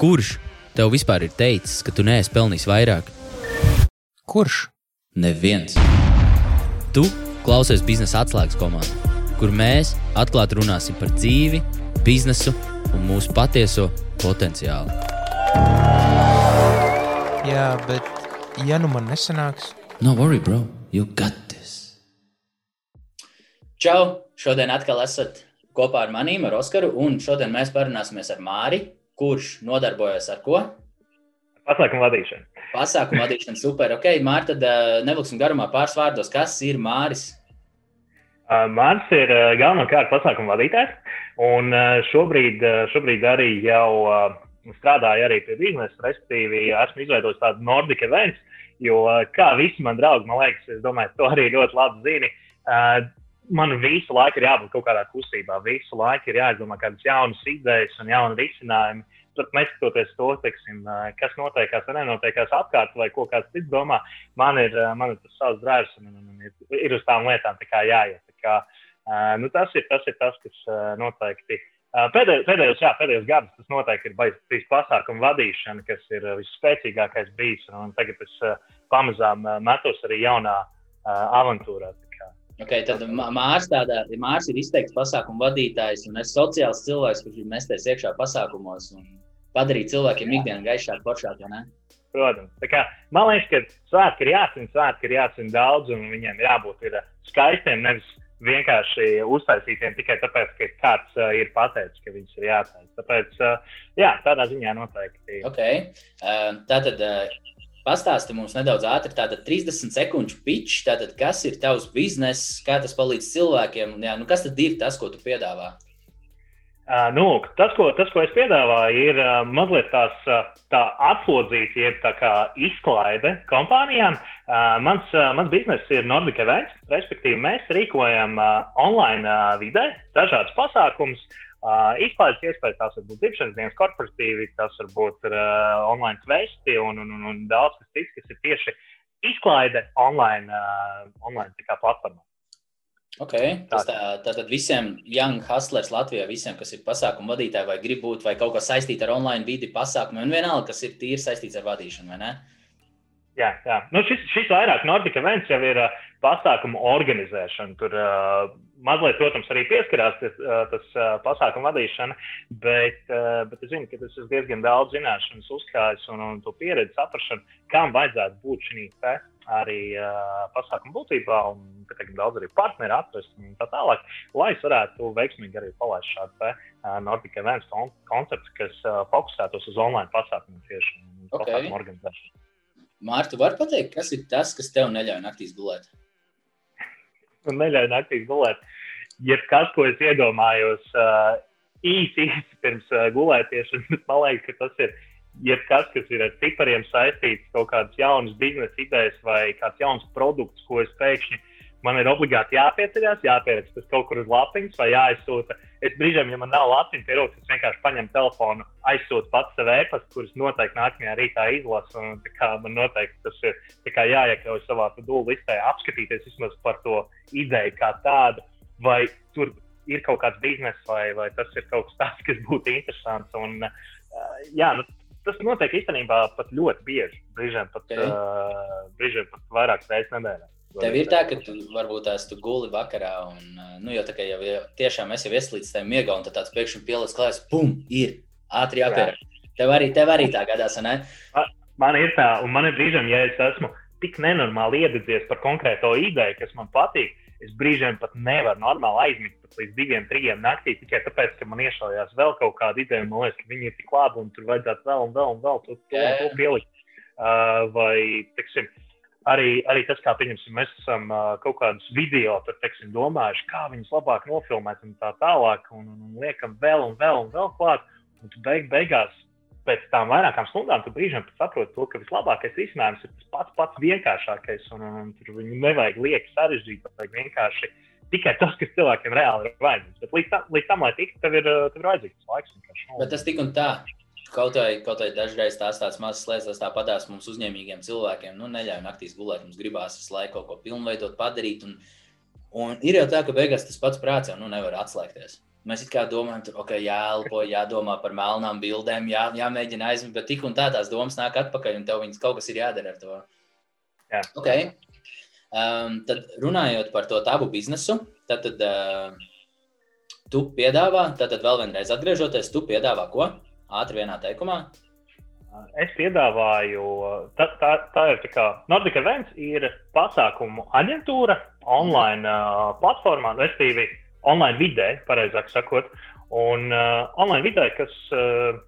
Kurš tev vispār ir teicis, ka tu neesi pelnījis vairāk? Kurš? Neviens. Tu klausies biznesa atslēgas komandā, kur mēs atklāti runāsim par dzīvi, biznesu un mūsu patieso potenciālu. Jā, bet ja nu man nesanāks, No worry, bro, you got this. Čau! Šodien atkal esat kopā ar maniem, ar Oskaru, un šodien mēs parunāsimies ar Māri, kurš nodarbojas ar ko? Pasākumu vadīšanu. Pasākumu vadīšanu, super. Ok, Mārta, tad uh, nevilksim garumā pāris vārdos. Kas ir Māris? Uh, Mārcis ir uh, galvenokārt pasākumu vadītājs, un šobrīd, šobrīd arī jau strādāju arī pie biznesa, respektīvi esmu izveidojis tādu Nordic events, jo kā visi mani draugi, man liekas, es domāju, to arī ļoti labi zini. Man visu laiku ir jābūt kaut kādā kustībā, visu laiku ir jāizdomā kādas jaunas idejas un jauni risinājumi. Neskatoties to, teiksim, kas notiekās vai nenotiekās apkārt, vai ko kāds cits domā, man ir, man ir tas savs drēbs un, un, un ir, ir uz tām lietām jāiet. Kā, nu, tas, ir, tas ir tas, kas noteikti. Pēdējos, pēdējos, jā, pēdējos gados tas noteikti ir bijis pasākumu vadīšana, kas ir visspēcīgākais bijis. Un tagad es pamazām metos arī jaunā avantūrā. Okay, tad Mārcis Mārs ir izteikts pasākumu vadītājs, un es sociāls cilvēks, kurš mesties iekšā pasākumos un padarīt cilvēkiem ikdienu gaišāku, foršāku. Protams, kā, man liekas, ka svētki ir jāsaka, svētki ir jāsaka daudz, un viņiem jābūt ir skaistiem, nevis vienkārši uztaisītiem tikai tāpēc, ka kāds uh, ir pateicis, ka viņus ir jātaisa. Tāpēc, uh, jā, tādā ziņā noteikti. Okay. Uh, tātad, uh, Pastāsti mums nedaudz ātri, tātad 30 sekundžu pitch, tātad kas ir tavs bizness, kā tas palīdz cilvēkiem, jā, nu kas tad ir tas, ko tu piedāvā? Uh, nu, tas, ko, tas, ko es piedāvāju, ir uh, mazliet tās, uh, tā atslodzīta, jeb tā kā izklaide kompānijām. Uh, mans, uh, mans bizness ir Nordic Events, respektīvi mēs rīkojam uh, online uh, vidē dažādas pasākumus. Uh, izklaides iespējas tās var būt dzimšanas dienas korporatīvi, tas var būt uh, online kvesti un, un, un, un daudz kas cits, kas ir tieši izklaide online, uh, online platformā. Okay. Tas tā, tātad visiem young hustlers Latvijā, visiem, kas ir pasākumu vadītāji vai grib būt vai kaut kas saistīts ar online vidi, pasākumiem, un vienalga, kas ir tīri saistīts ar vadīšanu, vai ne? Jā, jā. Nu, šis, šis vairāk Nordica events jau ir uh, pasākumu organizēšana. Tur uh, mazliet, protams, arī pieskarās tas, uh, tas uh, pasākumu vadīšana, bet, uh, bet es zinu, ka tas ir diezgan daudz zināšanas uzkrājis un, un to pieredzi saprašanu, kam vajadzētu būt šī te arī uh, pasākuma būtībā, un teikam, daudz arī partneri atrast un tā tālāk, lai es varētu veiksmīgi arī palaist šādu te uh, Nordica events konceptu, kas uh, fokusētos uz online pasākumu tieši okay. pasākumu organizēšanu. Mārta, var pateikt, kas ir tas, kas tev neļauj naktīs gulēt? Man neļauj naktīs gulēt. Ja kas, ko es iedomājos uh, īsi, īsi pirms uh, gulētiešanas, man liekas, ka tas ir jebkas, kas ir ar cipariem saistīts, kaut kādas jaunas biznesa idejas vai kāds jauns produkts, ko es pēkšņi man ir obligāti jāpieceļās, jāpieraksta tas kaut kur uz lapiņas vai jāizsūta. Es brīžiem, ja man nav lapiņas pie rokas, es vienkārši paņemu telefonu, aizsūtu pats sev e-pastu, kurus noteikti nākamajā rītā izlasu. Man noteikti tas ir jāiekļauj savā dūlu listē, apskatīties vismaz par to ideju kā tādu, vai tur ir kaut kāds bizness, vai, vai tas ir kaut kas tāds, kas būtu interesants. Un, uh, jā, nu, tas notiek īstenībā pat ļoti bieži, brīžiem pat, okay. uh, brīžiem pat vairākas reizes nedēļā. Tev ir tā, ka tu varbūt tās tu guli vakarā, un nu, jau tā kā jau, jau tiešām esi ieslīdis tajā miegā, un tad tāds pēkšņi pielicis klājas, pum, ir ātri jāpierak. Jā. Tev arī, tev arī tā gadās, ne? Man ir tā, un man ir brīžiem, ja es esmu tik nenormāli iededzies par konkrēto ideju, kas man patīk, es brīžiem pat nevaru normāli aizmigt pat līdz diviem, trijiem naktī, tikai tāpēc, ka man iešaujās vēl kaut kāda ideja, man liekas, ka viņi ir tik labi, un tur vajadzētu vēl un vēl un vēl to, to, to pielikt. Uh, vai, teiksim, uh, arī, arī tas, kā mēs esam uh, kaut kādus video tur, teiksim, domājuši, kā viņus labāk nofilmēt un tā tālāk, un, un, un liekam vēl un vēl un vēl klāt. Un tu beig, beigās, pēc tam vairākām stundām, tu brīžiem saproti to, ka vislabākais risinājums ir tas pats, pats vienkāršākais, un, un, un tur viņu nevajag lieki sarežģīt, vajag vienkārši tikai tas, kas cilvēkiem reāli ir vajadzīgs. Bet līdz tam, līdz tam lai tiktu, tev ir, tev ir vajadzīgs laiks. Bet tas tik un tā Kaut vai, kaut vai dažreiz tās tādas mazas lietas, tas tāpatās mums uzņēmīgiem cilvēkiem, nu, neļauj naktīs gulēt. Mums gribās visu laiku kaut ko pilnveidot, padarīt. Un, un ir jau tā, ka beigās tas pats prāts jau nu, nevar atslēgties. Mēs it kā domājam, tur okay, jāelpo, jādomā par melnām bildēm, jā, jāmēģina aizmirst, bet tik un tā tās domas nāk atpakaļ, un tev viņas kaut kas ir jādara ar to. Jā. Okay. Um, tad runājot par to tavu biznesu, tad, tad uh, tu piedāvā, tad, tad vēl vienreiz atgriežoties, tu piedāvā ko? Ātri vienā teikumā. Es piedāvāju, tā, tā, tā ir tā kā Nordica Events ir pasākumu aģentūra online uh, platformā, respektīvi online vidē, pareizāk sakot, un uh, online vidē, kas, uh,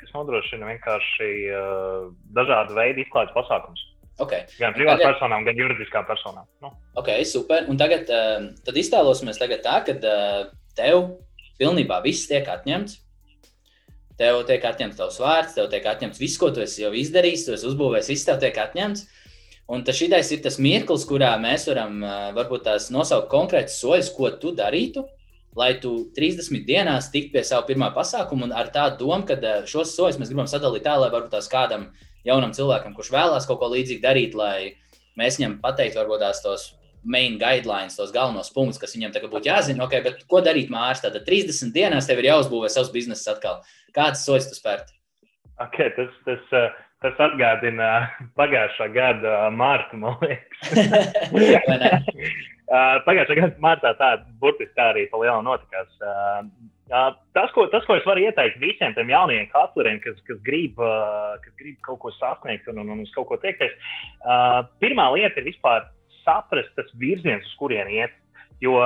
kas nodrošina vienkārši uh, dažādu veidu izklaides pasākumus. Okay. Gan privātpersonām, tagad... gan juridiskām personām. Nu. Ok, super. Un tagad uh, iztēlosimies tagad tā, ka uh, tev pilnībā viss tiek atņemts. Tev tiek atņemts tavs vārds, tev tiek atņemts viss, ko tu esi jau izdarījis, tu esi uzbūvējis, viss tev tiek atņemts. Un tas ir tas mirklis, kurā mēs varam varbūt tās nosaukt konkrētus soļus, ko tu darītu, lai tu 30 dienās tiktu pie sava pirmā pasākuma. Un ar tādu domu, ka šos soļus mēs gribam sadalīt tā, lai varbūt tās kādam jaunam cilvēkam, kurš vēlās kaut ko līdzīgu darīt, lai mēs viņam pateiktu, varbūt tās tos main guidelines, tos galvenos punktus, kas viņam būtu jāzina. Okay, bet ko darīt mārs? Tad 30 dienās tev ir jāuzbūvē savs bizness atkal. Kādas soļus tu spērt? Okay, tas, tas, uh, Tas atgādina pagājušā gada mārtu, man liekas. pagājušā gada martā tā burtiski tā arī pa lielu notikās. Tas ko, tas, ko es varu ieteikt visiem tiem jaunajiem katleriem, kas, kas, grib, kas grib kaut ko sasniegt un, un, un uz kaut ko tiekties, pirmā lieta ir vispār saprast tas virziens, uz kurien iet. Jo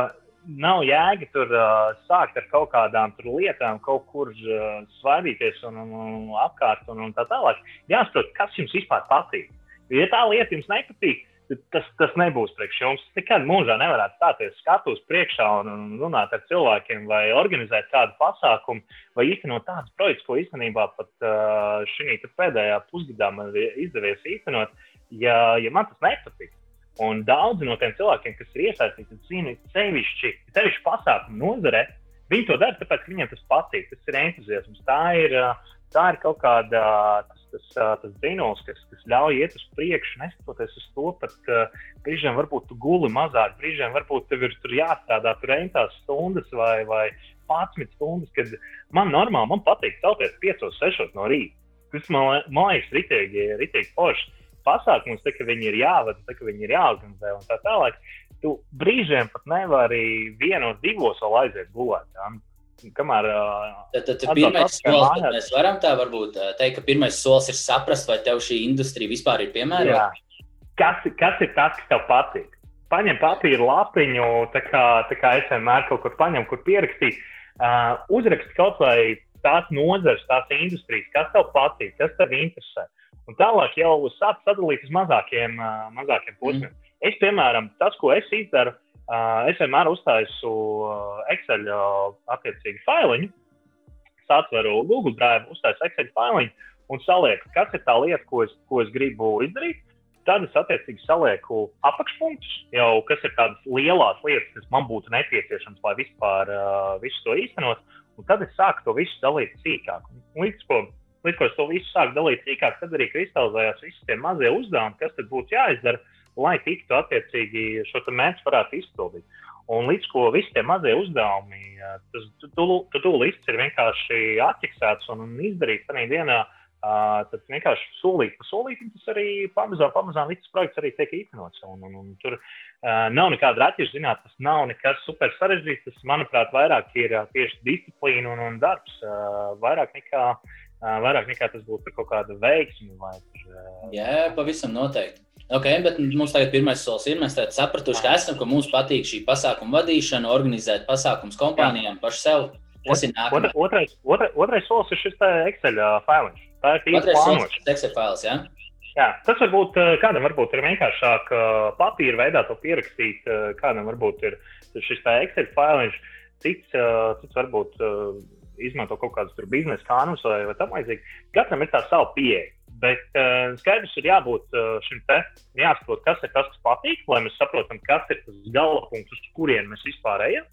nav jēga tur uh, sākt ar kaut kādām lietām, kaut kur uh, svaidīties un, un, un apkārt un, un tā tālāk. Jāsaprot, kas jums vispār patīk. Ja tā lieta jums nepatīk, tas, tas nebūs priekš jums. Nekad mūžā nevarētu stāties skatus priekšā un, un runāt ar cilvēkiem, vai organizēt kādu pasākumu, vai īstenot tādus projektus, ko īstenībā pat uh, šī pēdējā pusgadā man ir izdevies īstenot, ja, ja man tas nepatīk. Un daudzi no tiem cilvēkiem, kas ir iesaistīti, zina, sevišķi, sevišķi pasākumu nozarē, viņi to dara, tāpēc, ka viņiem tas patīk. Tas ir entuziasms. Tā ir, tā ir kaut kāda tas, tas, tas dzinējums, kas, kas ļauj iet uz priekšu, neskatoties uz to, ka brīžiem varbūt tu guli mazāk, brīžiem varbūt tev ir jāstrādā tur reintās stundas vai, vai 11 stundas, kad man normāli man patīk celties 5, 6 no rīta. Tas man, man liekas, ritīgi, ritīgi forši pasākumus, tā, ka viņi ir jāvada, tā, ka viņi ir jāorganizē un tā tālāk. Tu brīžiem pat nevari vienos, divos vēl aiziet gulēt. Ja? Kamēr, tad, tad, pirmais solis, tad mēs varam tā varbūt teikt, ka pirmais solis ir saprast, vai tev šī industrija vispār ir piemērota. Kas, kas ir tas, kas tev patīk? Paņem papīra lapiņu, tā kā, tā kā es vienmēr kaut kur paņemu, kur pierakstīt. Uh, uzrakst kaut vai tās nozares, tās industrijas, kas tev patīk, kas tev interesē. Un tālāk jau sāk sadalīt uz mazākiem, uh, mazākiem posmiem. Mm. Es, piemēram, tas, ko es izdaru, uh, es vienmēr uztaisu Excel attiecīgi failiņu, satveru Google Drive, uztaisu Excel failiņu un salieku, kas ir tā lieta, ko es, ko es gribu izdarīt. Tad es attiecīgi salieku apakšpunktus, jau kas ir tādas lielas lietas, kas man būtu nepieciešamas, lai vispār uh, visu to īstenot. Un tad es sāku to visu dalīt sīkāk. Ko līdz ko es to visu sāku dalīt sīkāk, tad arī kristalizējās visi tie mazie uzdevumi, kas tad būtu jāizdara, lai tiktu attiecīgi šo mērķu varētu izpildīt. Un līdz ko visi tie mazie uzdevumi, tas tu lists ir vienkārši atķeksēts un izdarīts tajā dienā. Uh, tad vienkārši solīt pa solītam tas arī pamazām, pamazām viss projekts arī tiek īstenots. Un, un, un tur uh, nav nekāda raķeša, zināt, tas nav nekas super sarežģīts. Tas, manuprāt, vairāk ir uh, tieši disciplīna un, un darbs. Uh, vairāk nekā vairāk nekā tas būtu kaut kāda veiksme. Vai, Jā, pavisam noteikti. Okay, bet mums tagad pirmais solis ir, mēs sapratuši, ka esam, ka mums patīk šī pasākuma vadīšana, organizēt pasākumus kompānijām pašu sev. Tas ir nākamais. Otrais, otrais, otrais solis ir šis Excel failiņš. Tā ir tīra plānošana. Excel fails, jā? Jā, tas varbūt kādam varbūt ir vienkāršāk papīra veidā to pierakstīt, kādam varbūt ir šis Excel failiņš, cits, cits varbūt izmanto kaut kādus biznesa kanvas vai, vai tam līdzīgi. Katram ir tā sava pieeja. Bet uh, skaidrs ir jābūt uh, šim te, jāsaprot, kas ir tas, kas patīk, lai mēs saprotam, kas ir tas galapunkts, uz kurien mēs vispār ejam.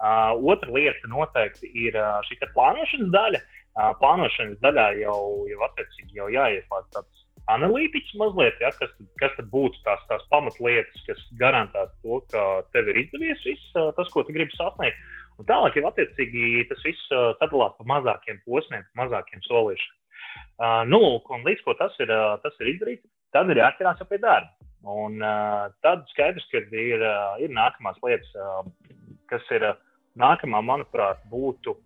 Uh, otra lieta noteikti ir uh, šī plānošanas daļa. Uh, plānošanas daļā jau, jau attiecīgi jau jāieslēdz tāds analītiķis mazliet, ja, kas, kas tad būtu tās, tās pamatlietas, kas garantētu to, ka tev ir izdevies viss tas, ko tu gribi sasniegt. Un tālāk jau attiecīgi tas viss sadalās pa mazākiem posmiem, pa mazākiem solīšiem. Uh, nu, un līdz ko tas ir, tas ir izdarīts, tad ir jāatcerās jau pie darba. Un uh, tad skaidrs, ka ir, ir nākamās lietas, kas ir nākamā, manuprāt, būtu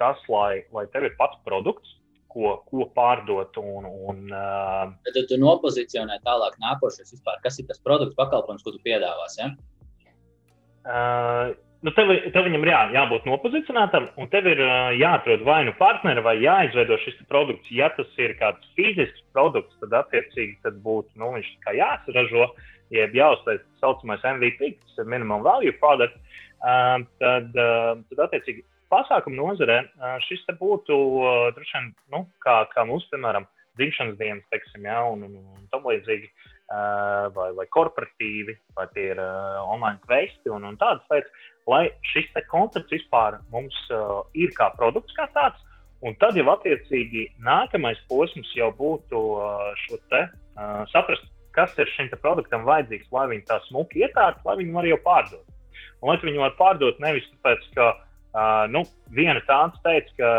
tas, lai, lai tev ir pats produkts, ko, ko pārdot. Un, un, uh, Tad tu nopozicionē tālāk nākošais vispār. Kas ir tas produkts, pakalpojums, ko tu piedāvāsi? Ja? Uh, nu tev, tev viņam jā, jābūt nopozicionētam, un tev ir uh, jāatrod vai nu partneri, vai jāizveido šis produkts. Ja tas ir kāds fizisks produkts, tad attiecīgi tad būtu nu, viņš jāsaražo, jeb jāuztais tā saucamais MVP, tas ir minimum value product. Uh, tad, uh, tad attiecīgi pasākumu nozarē uh, šis būtu uh, droši vien, nu, kā, kā mums, piemēram, dzimšanas dienas, teiksim, ja, un, un, un tam līdzīgi. Uh, vai, vai korporatīvi, vai tie ir uh, online kvesti un, un tādas lietas, lai šis koncepts vispār mums uh, ir kā produkts, kā tāds. Un tad jau attiecīgi nākamais posms jau būtu uh, šo te uh, saprast, kas ir šim produktam vajadzīgs, lai viņi tā smuki ietārtu, lai viņi var jau pārdot. Un lai viņi var pārdot nevis tāpēc, ka uh, nu, viena tāda teica, ka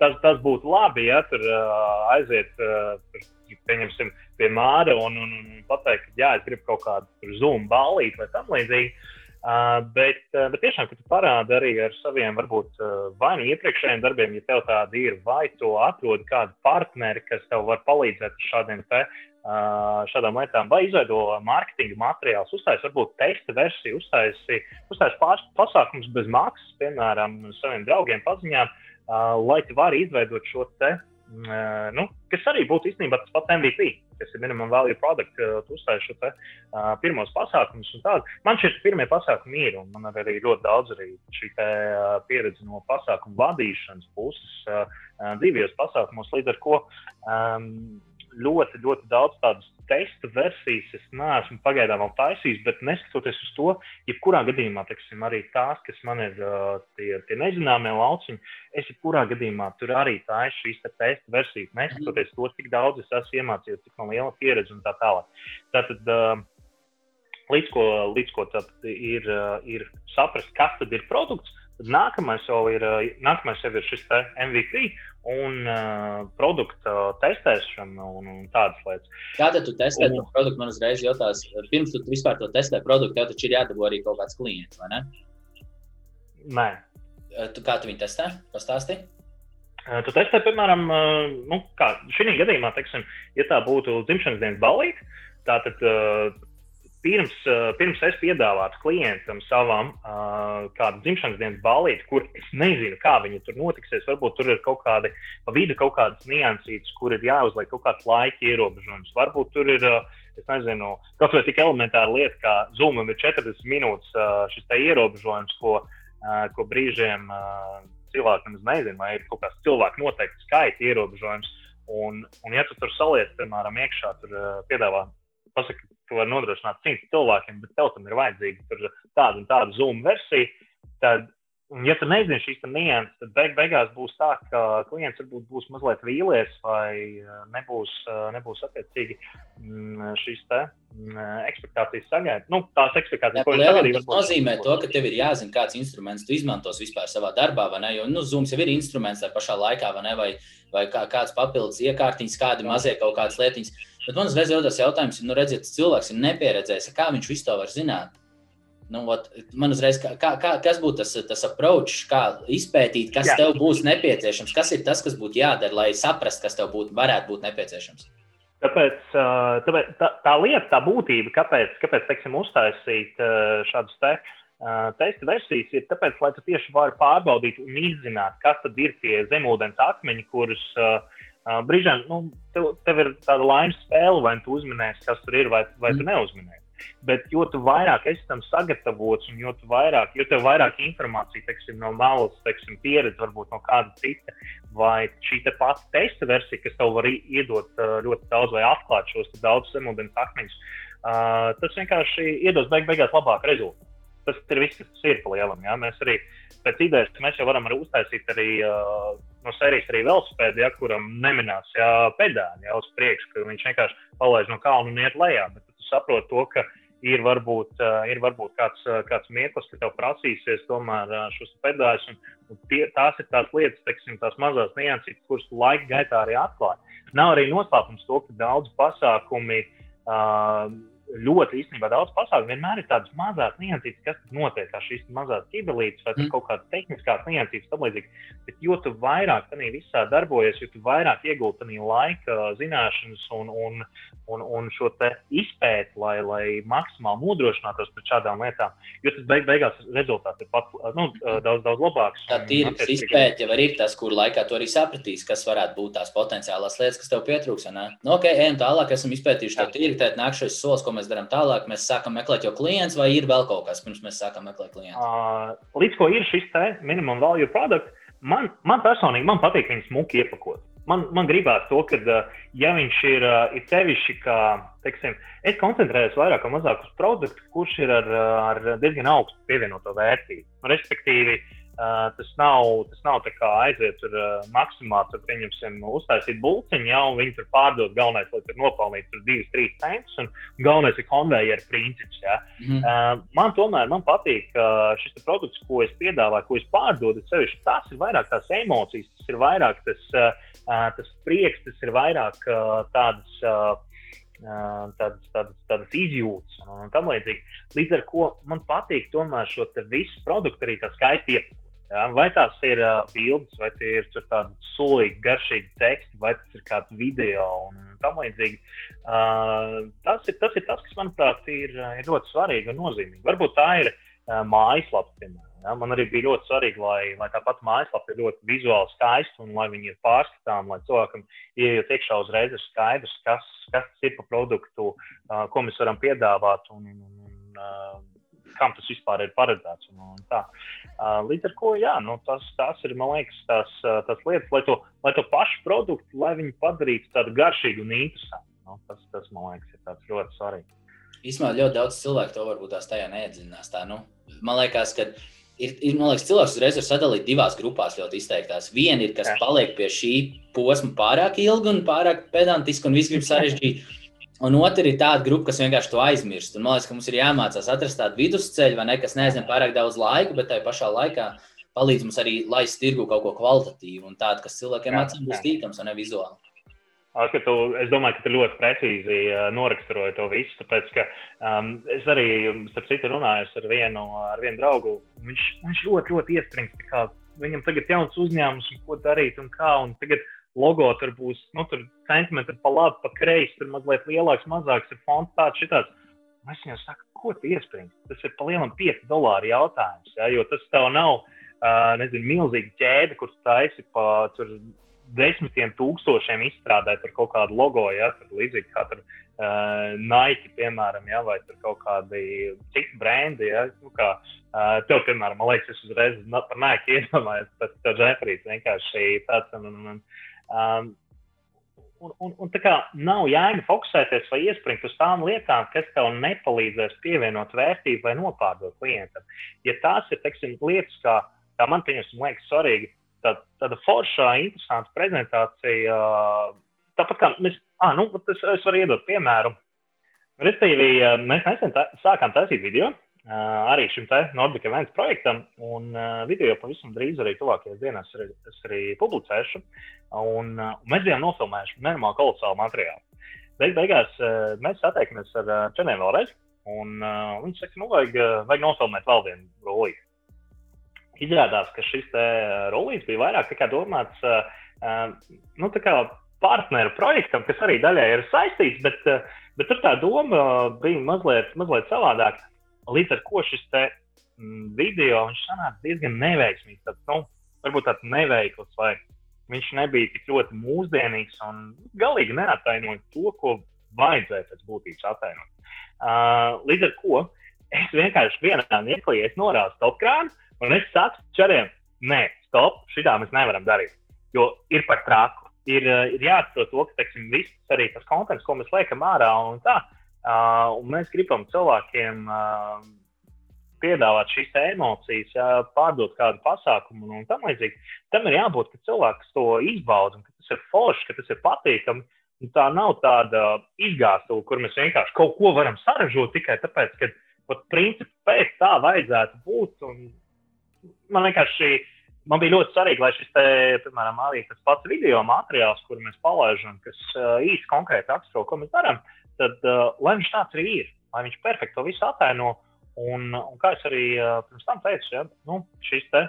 tas, tas būtu labi, ja tur uh, aiziet, uh, pieņemsim, pie māra un, un, un pateikt, ka jā, es gribu kaut kādu zūmu ballīti vai tam līdzīgi. Uh, bet, uh, bet tiešām, ka tu parādi arī ar saviem, varbūt, uh, vai nu iepriekšējiem darbiem, ja tev tādi ir, vai tu atrodi kādu partneri, kas tev var palīdzēt ar šādiem te, uh, šādām lietām, vai izveido mārketinga materiālus, uztaisīt, varbūt testa versiju, uztaisīt uztais pasākumus bez maksas, piemēram, saviem draugiem, paziņām, uh, lai tu vari izveidot šo te Uh, nu, kas arī būtu īstenībā tas pats MVP, kas ir minimum value product, tu uzstāji šo te, uh, pirmos pasākumus un tādu. Man šie pirmie pasākumi ir, un man arī ļoti daudz arī šī te, uh, pieredze no pasākumu vadīšanas puses uh, divos pasākumos, līdz ar ko um, ļoti, ļoti daudz tādas testa versijas es neesmu pagaidām vēl taisījis, bet neskatoties uz to, jebkurā gadījumā, teiksim, arī tās, kas man ir tie, tie nezināmie lauciņi, es jebkurā gadījumā tur arī taisu šīs te testa versijas, neskatoties to, cik daudz es esmu iemācījies, cik man liela pieredze un tā tālāk. Tātad, līdz ko, līdz ko ir, ir saprast, kas tad ir produkts, tad nākamais jau ir, nākamais jau ir šis MVP, un uh, produktu testēšana un, un tādas lietas. Kā tad tu testē un... to produktu? Man uzreiz jautās, pirms tu vispār to testē produktu, tev taču ir jādabū arī kaut kāds klients, vai ne? Nē. Tu, kā tu viņu testē? Pastāsti. Tu testē, piemēram, nu, kā šī gadījumā, teiksim, ja tā būtu dzimšanas dienas balīte, tātad pirms, eh, pirms es piedāvātu klientam savam uh, kādu dzimšanas dienas balīti, kur es nezinu, kā viņi tur notiksies, varbūt tur ir kaut kādi pa vidu kaut kādas niansītas, kur ir jāuzliek kaut kāds laika ierobežojums. Varbūt tur ir, uh, es nezinu, kaut vai tik elementāra lieta, kā Zoomam ir 40 minūtes uh, šis ierobežojums, ko, uh, ko brīžiem cilvēki nemaz nezina, vai ir kaut kāds cilvēku noteikti skaita ierobežojums. Un, un ja tu tur saliec, piemēram, iekšā, tur piedāvā pasaka, ka var nodrošināt simts cilvēkiem, bet tev tam ir vajadzīga tāda un tāda Zoom versija, tad, ja tu nezini šīs nianses, tad beig beigās būs tā, ka klients varbūt būs mazliet vīlies vai uh, nebūs, uh, nebūs attiecīgi mm, šīs te mm, ekspektācijas sagaidīt. Nu, tās ekspektācijas, ko viņš sagaidīja. Tas nozīmē to, ka tev ir jāzina, kāds instruments tu izmantos vispār savā darbā, vai ne? Jo, nu, Zooms jau ir instruments tajā pašā laikā, vai ne? Vai, vai kā, kāds papildus iekārtiņas, kādi mazie kaut kādas lietiņas. Bet man uzreiz rodas jautājums, nu, redziet, cilvēks ir nepieredzējis, kā viņš visu to var zināt. Nu, ot, man uzreiz, kā, kā, kas būtu tas, tas approach, kā izpētīt, kas Jā. tev būs nepieciešams, kas ir tas, kas būtu jādara, lai saprastu, kas tev būtu, varētu būt nepieciešams. Tāpēc, tāpēc tā, tā lieta, tā būtība, kāpēc, kāpēc teiksim, uztaisīt šādus te, testa versijas, ir tāpēc, lai tu tieši vari pārbaudīt un izzināt, kas tad ir tie zemūdens akmeņi, kurus uh, brīžiem nu, tev, tev ir tāda laimes spēle, vai tu uzminēsi, kas tur ir, vai, vai tu mm. neuzminēsi. Bet jo tu vairāk esi tam sagatavots, un jo, vairāk, jo vairāk informācija teiksim, no malas, teiksim, pieredze, varbūt no kāda cita, vai šī pati testa versija, kas tev var iedot ļoti daudz, vai atklāt šos daudzus zemūdens akmeņus, tas vienkārši iedos beig beigās labāku rezultātu. Tas ir viss, kas ir pa lielam. Ja? Mēs arī pēc idejas mēs jau varam arī uztaisīt arī. Uh, no sērijas arī velosipēdu, ja, kuram neminās ja, pedāļi jau uz priekšu, ka viņš vienkārši palaiž no kalna un iet lejā. Bet tu saproti to, ka ir varbūt, ir varbūt kāds, kāds mirklis, ka tev prasīsies tomēr šos pedāļus. Tie, tās ir tās lietas, teiksim, tās mazās nianses, kuras laika gaitā arī atklāja. Nav arī noslēpums to, ka daudz pasākumi uh, ļoti īstenībā daudz pasākumu. Vienmēr ir tādas mazas niansītas, kas notiek, kā šīs mazās ķibelītes vai mm. kaut kādas tehniskas niansītas, tam līdzīgi. Bet jo vairāk tam visā darbojies, jo vairāk iegūti laika, zināšanas un, un, un, un šo izpēti, lai, lai maksimāli nodrošinātos pret šādām lietām, jo tas beig, beigās rezultāts ir pat nu, daudz, daudz labāks. Tā tīra izpēte jau ir tas, kur laikā tu arī sapratīsi, kas varētu būt tās potenciālās lietas, kas tev pietrūks. Nu, ok, ejam tālāk, esam izpētījuši to tīri, tad nākšais solis, ko mēs mēs darām tālāk? Mēs sākam meklēt jau klientus, vai ir vēl kaut kas, pirms mēs sākam meklēt klientus? Uh, līdz ko ir šis minimum value produkt, man, man personīgi man patīk viņu smuki iepakot. Man, man gribās to, ka, ja viņš ir, ir sevišķi, kā, teiksim, es koncentrējos vairāk vai mazāk uz produktu, kurš ir ar, ar diezgan augstu pievienoto vērtību. Respektīvi, uh, Uh, tas nav, tas nav tā kā aiziet tur uh, maksimāli, tur pieņemsim, uztaisīt būciņu, ja, un viņi tur pārdod. Galvenais, lai tur nopelnītu tur 2-3 centus, un galvenais ir konveijera princips. Ja. Mm. Uh, man tomēr man patīk uh, šis produkts, ko es piedāvāju, ko es pārdodu. Sevišķi, tas ir vairāk tās emocijas, tas ir vairāk tas, uh, tas prieks, tas ir vairāk uh, tādas. Uh, tādas, tādas, tādas izjūtas un, un tam līdzīgi. Līdz ar to man patīk tomēr šo visu produktu arī tā iepakot. Ja? Vai tās ir uh, bildes, vai tie ir tādi sulīgi, garšīgi teksti, vai tas ir kāds video un tam līdzīgi. Uh, tas, ir, tas ir tas, kas, manuprāt, ir, ir ļoti svarīgi un nozīmīgi. Varbūt tā ir uh, mājaslapa, piemēram. Ja? Man arī bija ļoti svarīgi, lai, lai tā pati mājaslapa ir ļoti vizuāli skaista un lai viņi ir pārskatāmi, lai cilvēkam ienākot iekšā uzreiz ir skaidrs, kas, kas ir par produktu, uh, ko mēs varam piedāvāt. Un, un, un, uh, kam tas vispār ir paredzēts. Un, un tā. Līdz ar to, jā, nu, tas, tas ir, man liekas, tas, tas lietas, lai to, lai to pašu produktu, lai viņi padarītu tādu garšīgu un interesantu. Nu, tas, tas, man liekas, ir ļoti svarīgi. Īsumā ļoti daudz cilvēku to varbūt tās tajā neiedziļinās. Tā, nu, man liekas, ka ir, ir man liekas, cilvēks uzreiz var sadalīt divās grupās ļoti izteiktās. Viena ir, kas paliek pie šī posma pārāk ilgi un pārāk pedantiski un viss grib sarežģīt. Un otra ir tāda grupa, kas vienkārši to aizmirst. Un man liekas, ka mums ir jāmācās atrast tādu vidusceļu, vai ne, kas neaizņem pārāk daudz laika, bet tajā pašā laikā palīdz mums arī laist tirgu kaut ko kvalitatīvu un tādu, kas cilvēkiem acīm būs tīkams un ne vizuāli. Tu, es domāju, ka tu ļoti precīzi uh, noraksturoji to visu. Tāpēc, ka, um, es arī, starp citu, runāju ar vienu, ar vienu draugu. Viņš, viņš ļoti, ļoti iestrings. Viņam tagad ir jauns uzņēmums, un ko darīt un kā. Un tagad logo tur būs nu, tur centimetri pa labi, pa kreisi, tur mazliet lielāks, mazāks ir fonds tāds, šitāds. Es viņam saku, ko tu iespringi? Tas ir pa lielam 5 dolāru jautājums, ja? jo tas tev nav, uh, nezinu, milzīga ķēde, kur taisi pa tur desmitiem tūkstošiem izstrādāt par kaut kādu logo, ja tur līdzīgi kā tur uh, Nike, piemēram, ja, vai tur kaut kādi citi brendi. Ja, nu, kā, uh, tev, piemēram, man liekas, es uzreiz par Nike iedomājos, tas Jeffrīs vienkārši tāds. Un, un, un, Um, un, un, un tā kā nav jēga fokusēties vai iespringt uz tām lietām, kas tev nepalīdzēs pievienot vērtību vai nopārdot klientam. Ja tās ir teiksim, lietas, kā, kā man liekas svarīgi, tad tāda forša, interesanta prezentācija. Tāpat kā mēs, ah, nu, es, es varu iedot piemēru. Respektīvi, mēs nesen tā, sākām taisīt video arī šim Nordic Events projektam. Un video pavisam drīz arī tuvākajās dienās arī, es arī publicēšu. Un, un mēs bijām nofilmējuši nenormāli kolosālu materiālu. Beig beigās mēs satiekamies ar Čenēm vēlreiz. Un viņi saka, nu, vajag, vajag nofilmēt vēl vienu rullīti. Izrādās, ka šis rullītis bija vairāk domāts nu, partneru projektam, kas arī daļai ir saistīts, bet, bet tur tā doma bija mazliet, mazliet savādāka. Līdz ar to šis mm, video sanāca diezgan neveiksmīgs. Tāds, nu, varbūt tāds neveikls, vai viņš nebija tik ļoti mūsdienīgs un galīgi neatainoja to, ko vajadzēja pēc būtības atainot. Uh, līdz ar to es vienkārši vienā mirklī norādu stop krānu un es saku čariem, nē, stop, šitā mēs nevaram darīt. Jo ir par traku. Ir, ir jāatcerās to, ka teiksim, viss arī tas konteksts, ko mēs liekam ārā un tā. Uh, Uh, mēs gribam cilvēkiem uh, piedāvāt šīs emocijas, jā, pārdot kādu pasākumu un tam līdzīgi. Tam ir jābūt, ka cilvēks to izbauda, ka tas ir forši, ka tas ir patīkami. Tā nav tāda izgāstuve, kur mēs vienkārši kaut ko varam saražot tikai tāpēc, ka pat principā pēc tā vajadzētu būt. Man vienkārši man bija ļoti svarīgi, lai šis, te, piemēram, arī tas pats video materiāls, kur mēs palaidām, kas uh, īsti konkrēti raksturo, ko mēs darām, tad uh, lai viņš tāds arī ir, lai viņš perfekti to visu ataino. Un, un kā es arī uh, pirms tam teicu, ja, nu, šis te.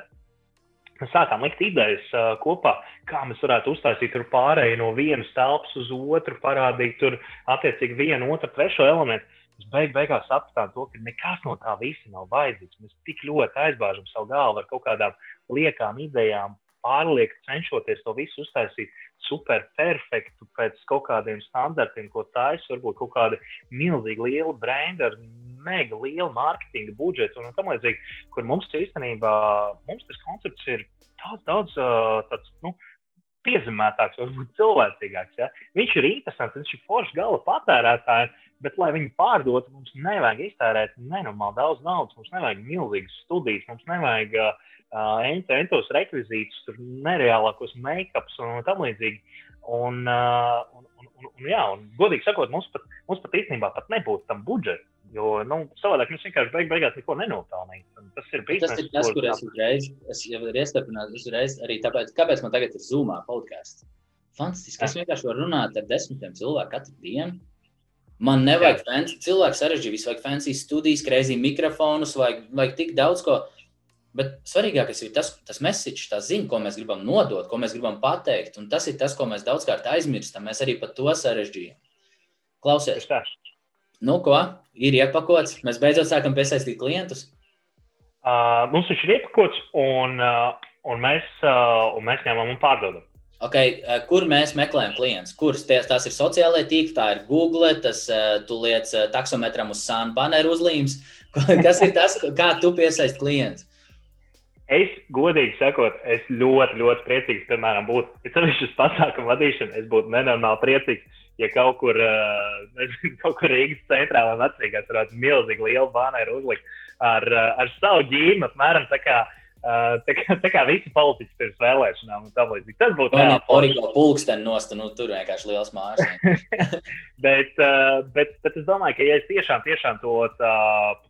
Mēs sākām likt idejas uh, kopā, kā mēs varētu uztaisīt pārēju no vienas telpas uz otru, parādīt tur attiecīgi vienu, otru, trešo elementu. Mēs beig, beigās sapratām to, ka nekas no tā visa nav vajadzīgs. Mēs tik ļoti aizbāžam savu galvu ar kaut kādām liekām idejām, pārlieku cenšoties to visu uztaisīt super perfektu pēc kaut kādiem standartiem, ko taisa varbūt kaut kāda milzīga liela brenda ar mega lielu mārketinga budžetu un tam līdzīgi, kur mums īstenībā mums tas koncepts ir daudz, daudz tāds, nu, piezemētāks, varbūt cilvēcīgāks. Ja? Viņš ir interesants, viņš ir foršs gala patērētājs, bet, lai viņu pārdotu, mums nevajag iztērēt nenormāli daudz naudas, mums nevajag milzīgas studijas, mums nevajag uh, entos rekvizītus, tur nereālākos make-ups un tam līdzīgi. Un, uh, un, un, un, un, jā, un, godīgi sakot, mums pat, mums pat īstenībā pat nebūtu tam budžeta. Jo nu, savādāk mēs vienkārši beig beigās neko nenopelnīsim. Tas ir bijis tas, tas, kur es uzreiz, es jau varu iestarpināt, uzreiz arī tāpēc, kāpēc man tagad ir zūmā podkāsts. Fantastiski, es vienkārši varu runāt ar desmitiem cilvēku katru dienu. Man nevajag fancy, cilvēku sarežģījis, vajag fancy studijas, kreizī mikrofonus, vajag, vajag tik daudz ko. Bet svarīgākais ir tas, tas message, tā ziņa, ko mēs gribam nodot, ko mēs gribam pateikt. Un tas ir tas, ko mēs daudzkārt aizmirstam. Mēs arī par to sarežģījām. Klausies, nu, ko ir iepakots? Mēs beidzot sākam piesaistīt klientus. Uh, mums viņš ir iepakots, un, uh, un, mēs, uh, un mēs ņemam un pārdodam. Okay, kur mēs meklējam klientus? Kuras tās ir sociālai tīkli, tā ir Google, tas tu liec taksometram uz sānu baneru uzlīmes. Kas ir tas, kā tu piesaisti klientus? Es, godīgi sakot, es ļoti, ļoti priecīgs, piemēram, būtu, ja tas ir pasākumu vadīšana, es būtu nenormāli priecīgs, ja kaut kur, uh, kaut kur Rīgas centrā vai vecrīgās varētu milzīgi lielu bānēru uzlikt ar, ar savu ģīmu, apmēram tā kā, uh, tā kā, tā kā visi politiķi pirms vēlēšanām un tam līdzīgi. Tas būtu tā. Origo pulksteni nost, nu tur vienkārši liels mājas. bet, uh, bet, bet es domāju, ka ja es tiešām, tiešām to tā,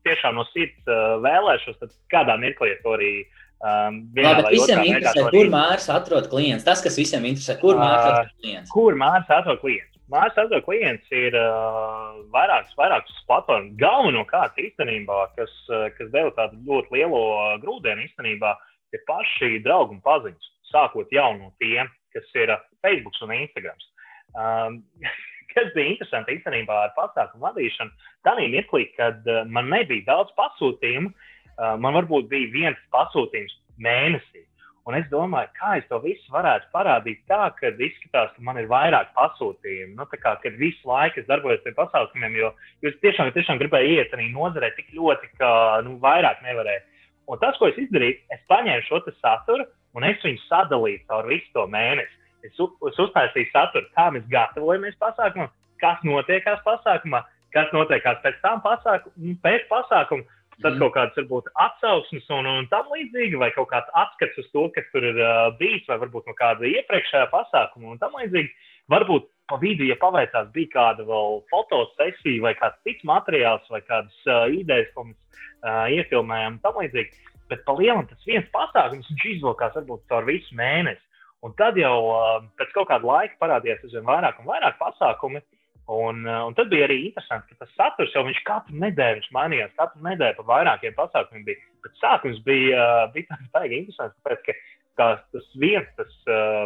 tiešām no sirds uh, vēlēšos, tad kādā mirklī to arī uh, Um, Labi, visiem interesē, kur Mārcis atrod klients. Tas, kas visiem interesē, kur Mārcis atrod klients. Kur Mārcis atrod klients? Mārcis atrod klients ir uh, vairākas, vairākas platformas. Galvenokārt īstenībā, kas, uh, kas deva tādu ļoti lielo grūdienu īstenībā, ir paši draugi un paziņas. Sākot jau no tiem, kas ir uh, Facebook un Instagram. Um, kas bija interesanti īstenībā ar pasākumu vadīšanu, tā mirklī, kad uh, man nebija daudz pasūtījumu. Uh, Uh, man varbūt bija viens pasūtījums mēnesī. Un es domāju, kā es to visu varētu parādīt tā, ka izskatās, ka man ir vairāk pasūtījumu. Nu, kā, kad visu laiku es darbojos pie pasākumiem, jo, es tiešām, tiešām gribēju iet arī nozarē tik ļoti, ka nu, vairāk nevarēju. Un tas, ko es izdarīju, es paņēmu šo saturu un es viņu sadalīju caur visu to mēnesi. Es, es uztaisīju saturu, kā mēs gatavojamies pasākumam, kas notiekās pasākumā, kas notiekās pēc tam pasākuma, pēc pasākuma. Tad mm. kaut kādas varbūt atsauksmes un, un tam līdzīgi, vai kaut kāds atskats uz to, kas tur ir uh, bijis, vai varbūt no kāda iepriekšējā pasākuma un tam līdzīgi. Varbūt pa vidu, ja paveicās, bija kāda vēl fotosesija vai kāds cits materiāls vai kādas uh, idejas, ko mēs uh, iefilmējām un tam līdzīgi. Bet pa lielam tas viens pasākums, viņš izvilkās varbūt caur visu mēnesi. Un tad jau uh, pēc kaut kāda laika parādījās aizvien vairāk un vairāk pasākumu. Uh, un tad bija arī interesanti, ka tas saturs jau viņš katru nedēļu mainījās. Katru nedēļu pa vairākiem pasākumiem bija. Bet sākums bija, uh, bija tāds baigi interesants, tāpēc, ka tas viens, tas, uh,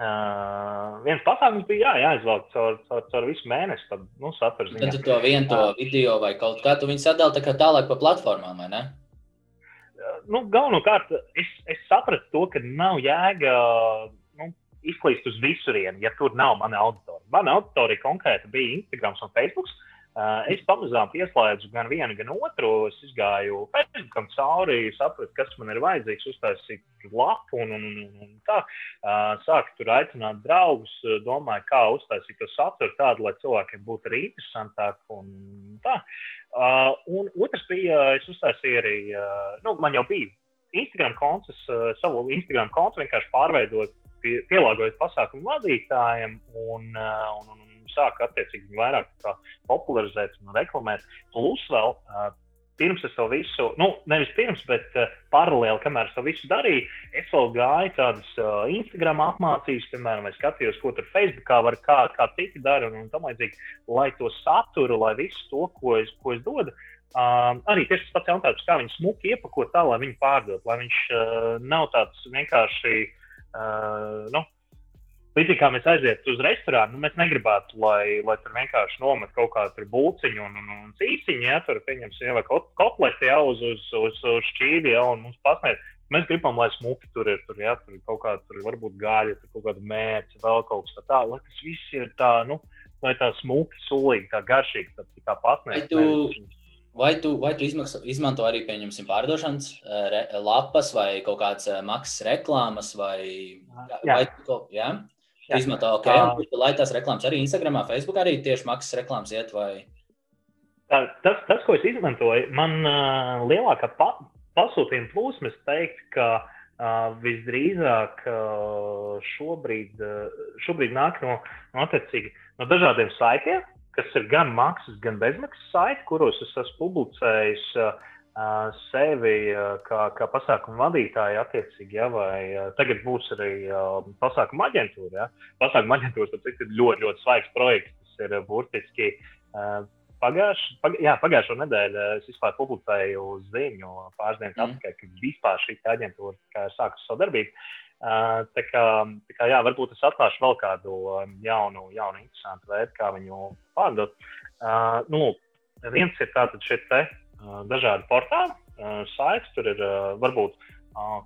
uh, viens pasākums bija jā, jāizvelk caur, caur, caur visu mēnesi. Tad, nu, saturs, tad tu to vienu to video vai kaut kā tu viņu sadali tā tālāk pa platformām, vai ne? Nu, Galvenokārt, es, es sapratu to, ka nav jēga izklīst uz visurienu, ja tur nav mana auditorija. Mana auditorija konkrēti bija Instagram un Facebook. Uh, es pamazām pieslēdzu gan vienu, gan otru. Es gāju Facebookam cauri, sapratu, kas man ir vajadzīgs, uztaisīju lapu un, un, un, un tā. Uh, sāku tur aicināt draugus, domāju, kā uztaisīt to saturu tādu, lai cilvēkiem būtu arī interesantāk. Un tā. Uh, un otrs bija, es uztaisīju arī, nu, man jau bija Instagram konts, savu Instagram kontu vienkārši pārveidoju pie, pielāgojas pasākumu vadītājiem un, un, un, un sāk attiecīgi vairāk popularizēt un reklamēt. Plus vēl pirms es to visu, nu, nevis pirms, bet uh, paralēli, kamēr es to visu darīju, es vēl gāju tādas uh, Instagram apmācības, piemēram, skatījos, ko tur Facebookā var, kā, kā citi dara, un, un tam līdzīgi, lai to saturu, lai visu to, ko es, ko es dodu. Um, arī tieši tas pats jautājums, kā viņi smuki iepakot tā, lai viņi pārdod, lai viņš uh, nav tāds vienkārši, uh, nu, Līdzīgi kā mēs aizietu uz restorānu, nu, mēs negribētu, lai, lai tur vienkārši nomet kaut kādu būciņu un, un, un cīsiņu, ja tur pieņemsim, ja, vai kotleti jau uz, uz, uz, uz šķīvi, ja, un mums pasniedz. Mēs gribam, lai smuki tur ir, tur, ja, tur kaut kāda, tur varbūt gaļa, tur kaut kāda mērķa, vēl kaut kas tāds, lai tas viss ir tā, nu, lai tā smuki, sulīgi, tā garšīgi, tā, tā pasniedz. Vai tu, vai tu izmaksa, izmanto arī pieņemsim, pārdošanas re, lapas vai kaut kādas maksas reklāmas? Vai, jā. vai tu, jā? Jā. Izmanto ok, un, lai tās reklāmas arī Instagram, Facebook arī tieši maksas reklāmas iet vai? Tā, tas, tas, ko es izmantoju, man uh, lielākā pa, pasūtījuma plūsma, es teiktu, ka uh, visdrīzāk uh, šobrīd, uh, šobrīd nāk no, no, no dažādiem saitiem, kas ir gan maksas, gan bezmaksas saiti, kuros es esmu publicējis uh, sevi kā, kā pasākumu vadītāju, attiecīgi, ja, vai tagad būs arī pasākuma aģentūra. Ja. Pasākuma aģentūra tas ir ļoti, ļoti svaigs projekts. Tas ir burtiski pagājuš, pag, jā, pagājušo nedēļu es vispār publicēju ziņu pāris dienas mm. atpakaļ, ka vispār šī aģentūra sākusi savu darbību. Uh, tā kā, tā kā jā, varbūt es atklāšu vēl kādu jaunu, jaunu interesantu veidu, kā viņu pārdot. Uh, nu, viens ir tātad šeit te dažādi portāli, saites, tur ir varbūt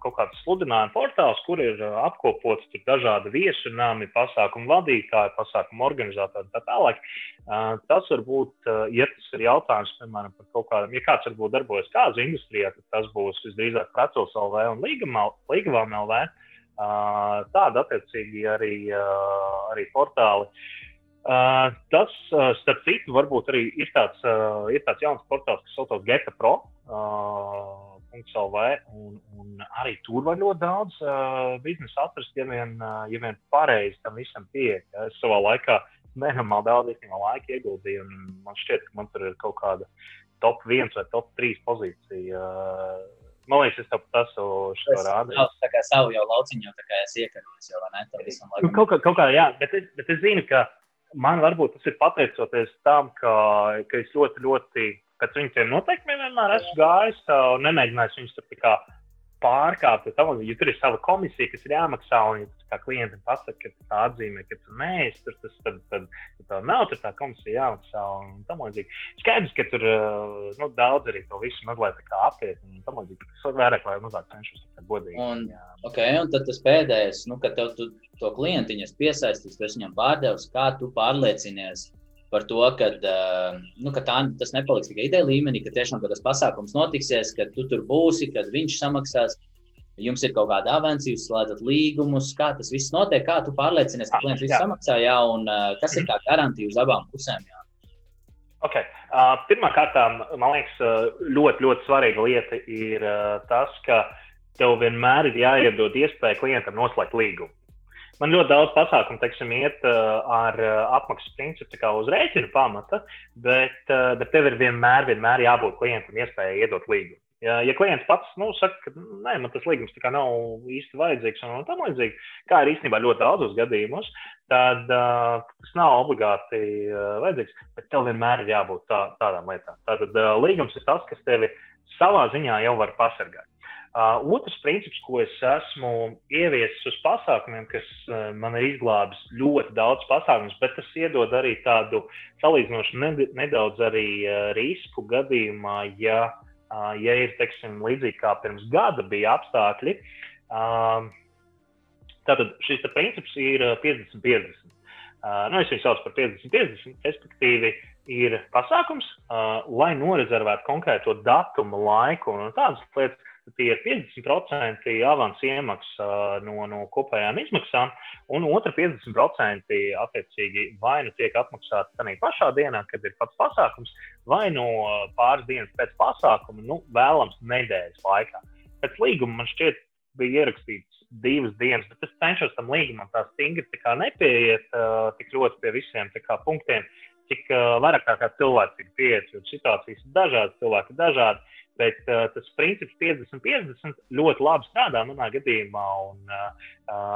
kaut kāds sludinājuma portāls, kur ir apkopots dažādi viesunāmi, pasākumu vadītāji, pasākumu organizatori un tā tālāk. Tas var būt, ja tas ir jautājums, piemēram, par kaut kādiem, ja kāds varbūt darbojas kāzu industrijā, tad tas būs visdrīzāk Precels LV un Līgavām LV. Tāda attiecīgi arī, arī portāli. Tas, starp citu, varbūt arī ir tāds, ir tāds jauns portāls, kas saucas Geta Pro. .lv, un, un arī tur var ļoti daudz uh, biznesa atrast, ja vien, uh, ja vien pareizi tam visam pieiet. Ja. Es savā laikā nenormāli daudz laika ieguldīju, un man šķiet, ka man tur ir kaut kāda top 1 vai top 3 pozīcija. Uh, Man liekas, es tev tas rādīju. Tā kā savu jau lauciņu, jau tā kā es iekarojos jau, ne? Nu, kaut kā, kaut kā, jā, bet es, bet es zinu, ka man varbūt tas ir pateicoties tam, ka, ka es ļoti, ļoti pēc viņiem noteikumiem vienmēr esmu gājis un nemēģinājis viņus tur kā pārkāpt. Tam, ja tur ir sava komisija, kas ir jāmaksā, un ja kā klientam pasaka, ka tā atzīmē, ka tu neesi tur, tas, tad, tad, tad tā nav, tad tā komisija jāmaksā un tam līdzīgi. Skaidrs, ka tur nu, daudz arī to visu mazliet apiet un tam līdzīgi. Tas vairāk vai mazāk cenšos godīgi. Un, jā. okay, un tad tas pēdējais, nu, kad tev tu, to klientiņas piesaistīs, tu viņam pārdevis, kā tu pārliecinies par to, ka, nu, ka tā, tas nepaliks tikai ideja līmenī, ka tiešām tas pasākums notiksies, ka tu tur būsi, kad viņš samaksās. Jums ir kaut kāda avansa, jūs slēdzat līgumus, kā tas viss notiek, kā tu pārliecinies, ka klients viss samaksā, jā, un kas ir kā garantija uz abām pusēm. Jā. Okay. Uh, Pirmkārt, man liekas, ļoti, ļoti svarīga lieta ir uh, tas, ka tev vienmēr ir jāiedod iespēja klientam noslēgt līgumu. Man ļoti daudz pasākumu, teiksim, iet uh, ar uh, apmaksas principu uz rēķina pamata, bet, uh, bet tev ir vienmēr, vienmēr jābūt klientam iespējai iedot līgumu. Ja, ja klients pats nu, saka, ka nē, man tas līgums nav īsti vajadzīgs un tam līdzīgi, kā ir īstenībā ļoti daudzos gadījumos, tad uh, tas nav obligāti uh, vajadzīgs. Bet tev vienmēr ir jābūt tā, tādām lietām. Tātad uh, līgums ir tas, kas tevi savā ziņā jau var pasargāt. Uh, otrs princips, ko es esmu ieviesis uz pasākumiem, kas uh, man ir izglābis ļoti daudz pasākumus, bet tas iedod arī tādu salīdzinoši nedaudz arī uh, risku gadījumā, ja, uh, ja ir teiksim, līdzīgi kā pirms gada bija apstākļi. Uh, tātad šis princips ir 50-50. Uh, nu, es viņu saucu par 50-50, respektīvi, ir pasākums, uh, lai norezervētu konkrēto datumu, laiku un tādas lietas tie ir 50% avansa iemaksa no, no kopējām izmaksām, un otra 50% attiecīgi vai nu tiek apmaksāta tajā pašā dienā, kad ir pats pasākums, vai no pāris dienas pēc pasākuma, nu, vēlams nedēļas laikā. Pēc līguma man šķiet, bija ierakstīts divas dienas, bet es cenšos tam līgumam tā stingri tā nepieiet uh, tik ļoti pie visiem punktiem, cik uh, vairāk kā, cilvēks ir pieci, jo situācijas ir dažādas, cilvēki ir dažādi. Bet uh, tas princips 50-50 ļoti labi strādā manā gadījumā. Un, uh,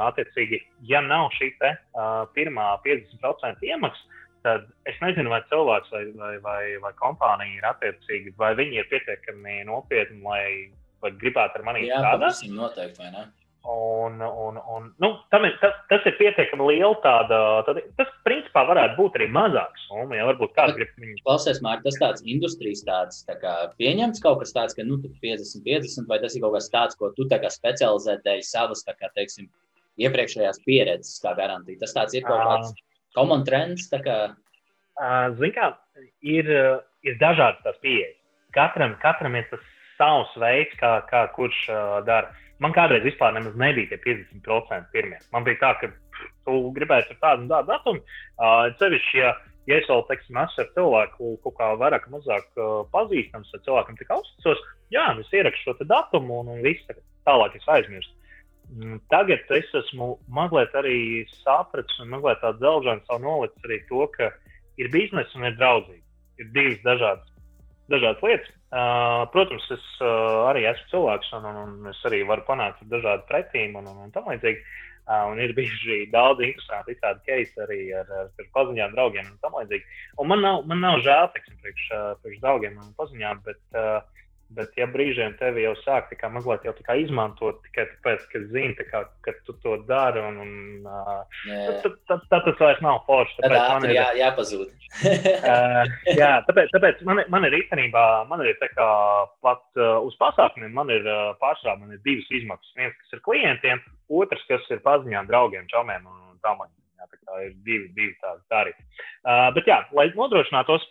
attiecīgi, ja nav šī te, uh, pirmā 50% iemaksa, tad es nezinu, vai cilvēks vai, vai, vai, vai kompānija ir attiecīgi, vai viņi ir pietiekami nopietni, lai vai gribētu ar mani strādāt. Jā, noteikti, vai ne? Un, un, un, nu, ir, tas, tas ir pietiekami liels. Tāda, tad, tas, principā, varētu būt arī mazāks summa. Ja varbūt kāds grib viņu. Klausies, Mārk, tas tāds industrijas tāds tā kā, pieņemts kaut kas tāds, ka nu, 50, 50, vai tas ir kaut kas tāds, ko tu specializēji savas, kā, teiksim, iepriekšējās pieredzes kā garantija. Tas tāds ir kaut kāds common trends. Kā... Ziniet, kā ir, ir dažādas tās pieejas. Katram, katram ir tas savs veids, kā, kā kurš uh, dara. Man kādreiz vispār nebija tie 50% pirmie. Man bija tā, ka tu gribēji ar tādu un tādu datumu. Uh, cevišķi, ja, ja es vēl, teiksim, esmu ar cilvēku kaut kā vairāk, mazāk uh, pazīstams, ar cilvēkam tik uzticos, jā, es ierakstu šo datumu un, un viss tālāk es aizmirstu. Mm, tagad es esmu mazliet arī sapratis un mazliet tādu dzelžanu savu nolicis arī to, ka ir biznesa un ir draudzīgi. Ir divas dažādas, dažādas lietas. Uh, protams, es uh, arī esmu cilvēks, un, un, un es arī varu panākt dažādu pretīm un, un, un tam līdzīgi. Uh, un ir bijuši daudz interesantu tādu keisu arī ar, ar, ar paziņām, draugiem un tam līdzīgi. Un man nav, man nav žēl, teiksim, priekš, priekš draugiem un paziņām, bet uh, Bet, ja brīžiem tevi jau sāk mazliet jau izmantot tikai tāpēc, ka zini, kā, ka tu to dari, un, un uh, tad, tad, tad tas vairs nav forši. Tad man ir jā, jāpazūd. uh, jā, tāpēc, tāpēc man, man ir īstenībā, man ir tā kā pat uh, uz pasākumiem, man ir uh, pārsvarā man ir divas izmaksas. Viens, kas ir klientiem, otrs, kas ir paziņām, draugiem, čomiem un tam līdzīgi. Tā kā ir divi, divi tādi tarifi. Uh, bet, jā, lai nodrošinātos,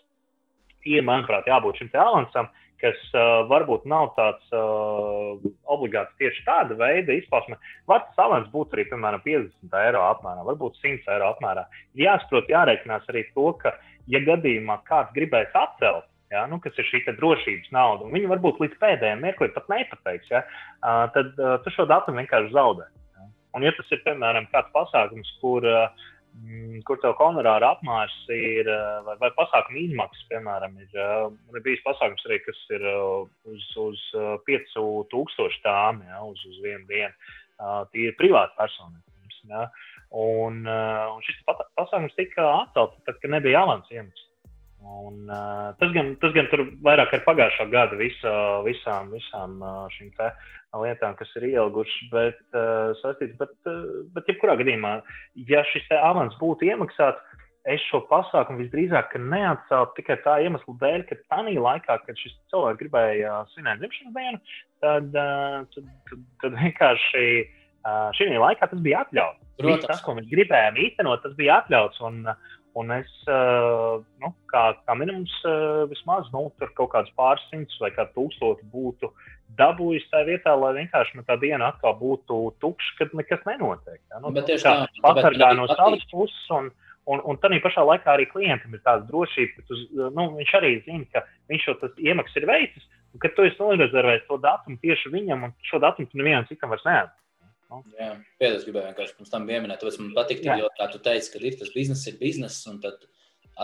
ir, manuprāt, jābūt šim te avansam. Uh, kas uh, varbūt nav tāds uh, obligāts tieši tāda veida izpausme. Var tas avans būt arī, piemēram, 50 eiro apmērā, varbūt 100 eiro apmērā. Jāsaprot, jārēķinās arī to, ka, ja gadījumā kāds gribēs atcelt, ja, nu, kas ir šī drošības nauda, un viņi varbūt līdz pēdējiem mirklim pat nepateiks, ja, uh, tad uh, tu šo datumu vienkārši zaudē. Ja. Un, ja tas ir, piemēram, kāds pasākums, kur uh, kur tev honorāra apmērs ir, eh, vai, vai pasākuma izmaksas, piemēram, ir, eh, man ir bijis pasākums arī, kas ir eh, uz, uz 5000 tām, ja, uz, uz vienu dienu. Tie ir privāti personi. Ja. Un, un šis pasākums tika atcelts, tad, kad nebija avans iemaksas. Un, uh, tas, gan, tas gan tur vairāk ar pagājušā gada visa, visām, visām uh, šīm lietām, kas ir ielgušas, bet, uh, saistīts, bet, uh, bet jebkurā gadījumā, ja šis avans būtu iemaksāts, es šo pasākumu visdrīzāk neatceltu tikai tā iemesla dēļ, ka tajā laikā, kad šis cilvēks gribēja svinēt dzimšanas dienu, tad, uh, tad, tad, tad vienkārši šī laikā tas bija atļauts. Protams, tas, ko mēs gribējām īstenot, tas bija atļauts. Un, uh, Un es, uh, nu, kā, kā minimums, uh, vismaz nu, tur kaut kāds pāris simtus vai kāds tūkstoši būtu dabūjis tajā vietā, lai vienkārši nu, tā diena atkal būtu tukša, kad nekas nenotiek. Ja? Nu, bet tieši tā, pasargā no savas puses. Un, un, un tādā pašā laikā arī klientam ir tāda drošība, ka tu, nu, viņš arī zina, ka viņš šo iemaksu ir veicis, un ka tu esi norezervējis to datumu tieši viņam, un šo datumu tu nevienam citam vairs neatdod. Nu. Jā, pēdējais gribēju vienkārši pirms tam pieminēt, tāpēc man patīk, kā tu teici, ka ir tas bizness, ir bizness, un tad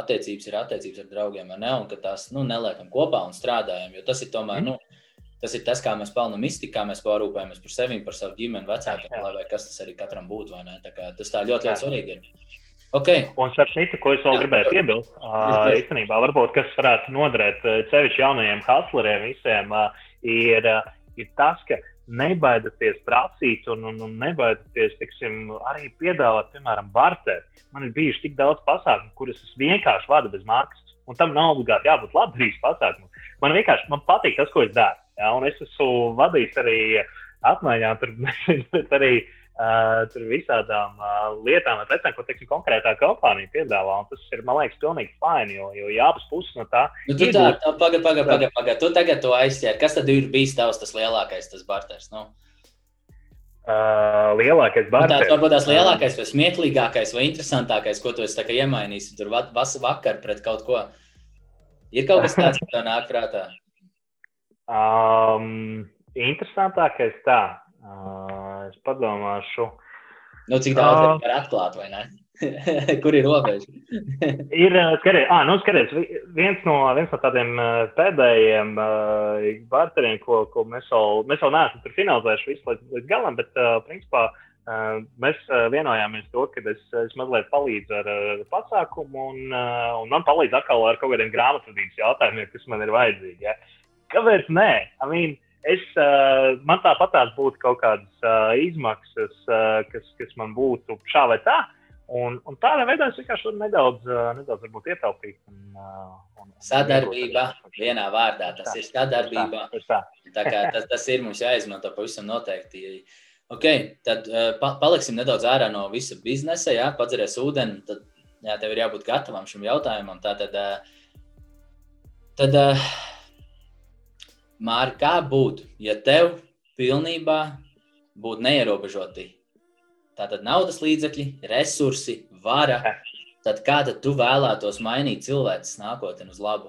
attiecības ir attiecības ar draugiem, ne, un ka tās nu, neliekam kopā un strādājam, jo tas ir tomēr, mm. nu, tas ir tas, kā mēs pelnām iztiku, kā mēs parūpējamies par sevi, par savu ģimeni, vecākiem, lai vai kas tas arī katram būtu, tā kā tas tā ļoti, ļoti svarīgi ir. Okay. Un ar citu, ko es vēl Jā, gribēju piebilst, uh, īstenībā, varbūt kas varētu noderēt sevišķi jaunajiem hustleriem visiem, uh, ir, uh, ir tas, ka nebaidieties prasīt un, un, un nebaidieties tiksim, arī piedāvāt, piemēram, barteru. Man ir bijuši tik daudz pasākumu, kurus es vienkārši vadu bez maksas. Un tam nav obligāti jābūt labdarības pasākumam. Man vienkārši man patīk tas, ko es daru. Ja? Un es esmu vadījis arī apmaiņā, tur arī uh, tur visādām uh, lietām, precēm, ko teiksim, konkrētā kompānija piedāvā. Tas ir, man liekas, pilnīgi fini, jo, jo abas puses no tā. Nu, tu tā, tā, pagaidi, pagaidi, pagaidi, pagaidi. Tu tagad to aizķēri. Kas tad ir bijis tavs tas lielākais, tas barters? Nu? Uh, lielākais barters. Nu, tāds varbūt tās lielākais, vai smieklīgākais, vai interesantākais, ko tu esi iemainījis tur vakar pret kaut ko. Ir kaut kas tāds, kas tev nāk prātā? Um, interesantākais tā. Uh, es padomāšu. Nu, cik daudz uh, var atklāt, vai ne? Kur ir robeža? ir skaties, ah, nu, skaties, viens, no, viens no tādiem pēdējiem uh, barteriem, ko, ko mēs vēl, mēs vēl neesam finalizējuši visu līdz, līdz galam, bet uh, principā uh, mēs uh, vienojāmies to, ka es, es mazliet palīdzu ar uh, pasākumu, un, uh, un man palīdz atkal ar kaut kādiem grāmatvedības jautājumiem, kas man ir vajadzīgi. Ja? Kāpēc nē? I mean, es, uh, man tāpatās būtu kaut kādas uh, izmaksas, uh, kas, kas man būtu šā vai tā. Un, un tādā veidā es vienkārši varu nedaudz, nedaudz ietaupīt. Un, un, sadarbība un vienā vārdā. Tas tā, ir sadarbība. Tas, tā, tā kā, tas, tas ir mums jāizmanto pavisam noteikti. Okay, tad pa, paliksim nedaudz ārā no visa biznesa, jā, padzerēs ūdeni. Tad jā, tev ir jābūt gatavam šim jautājumam. Tātad, tad, Mārķis, kā būtu, ja tev pilnībā būtu neierobežoti Tātad naudas līdzekļi, resursi, vara. Tad kā tad tu vēlētos mainīt cilvēces nākotni uz labu?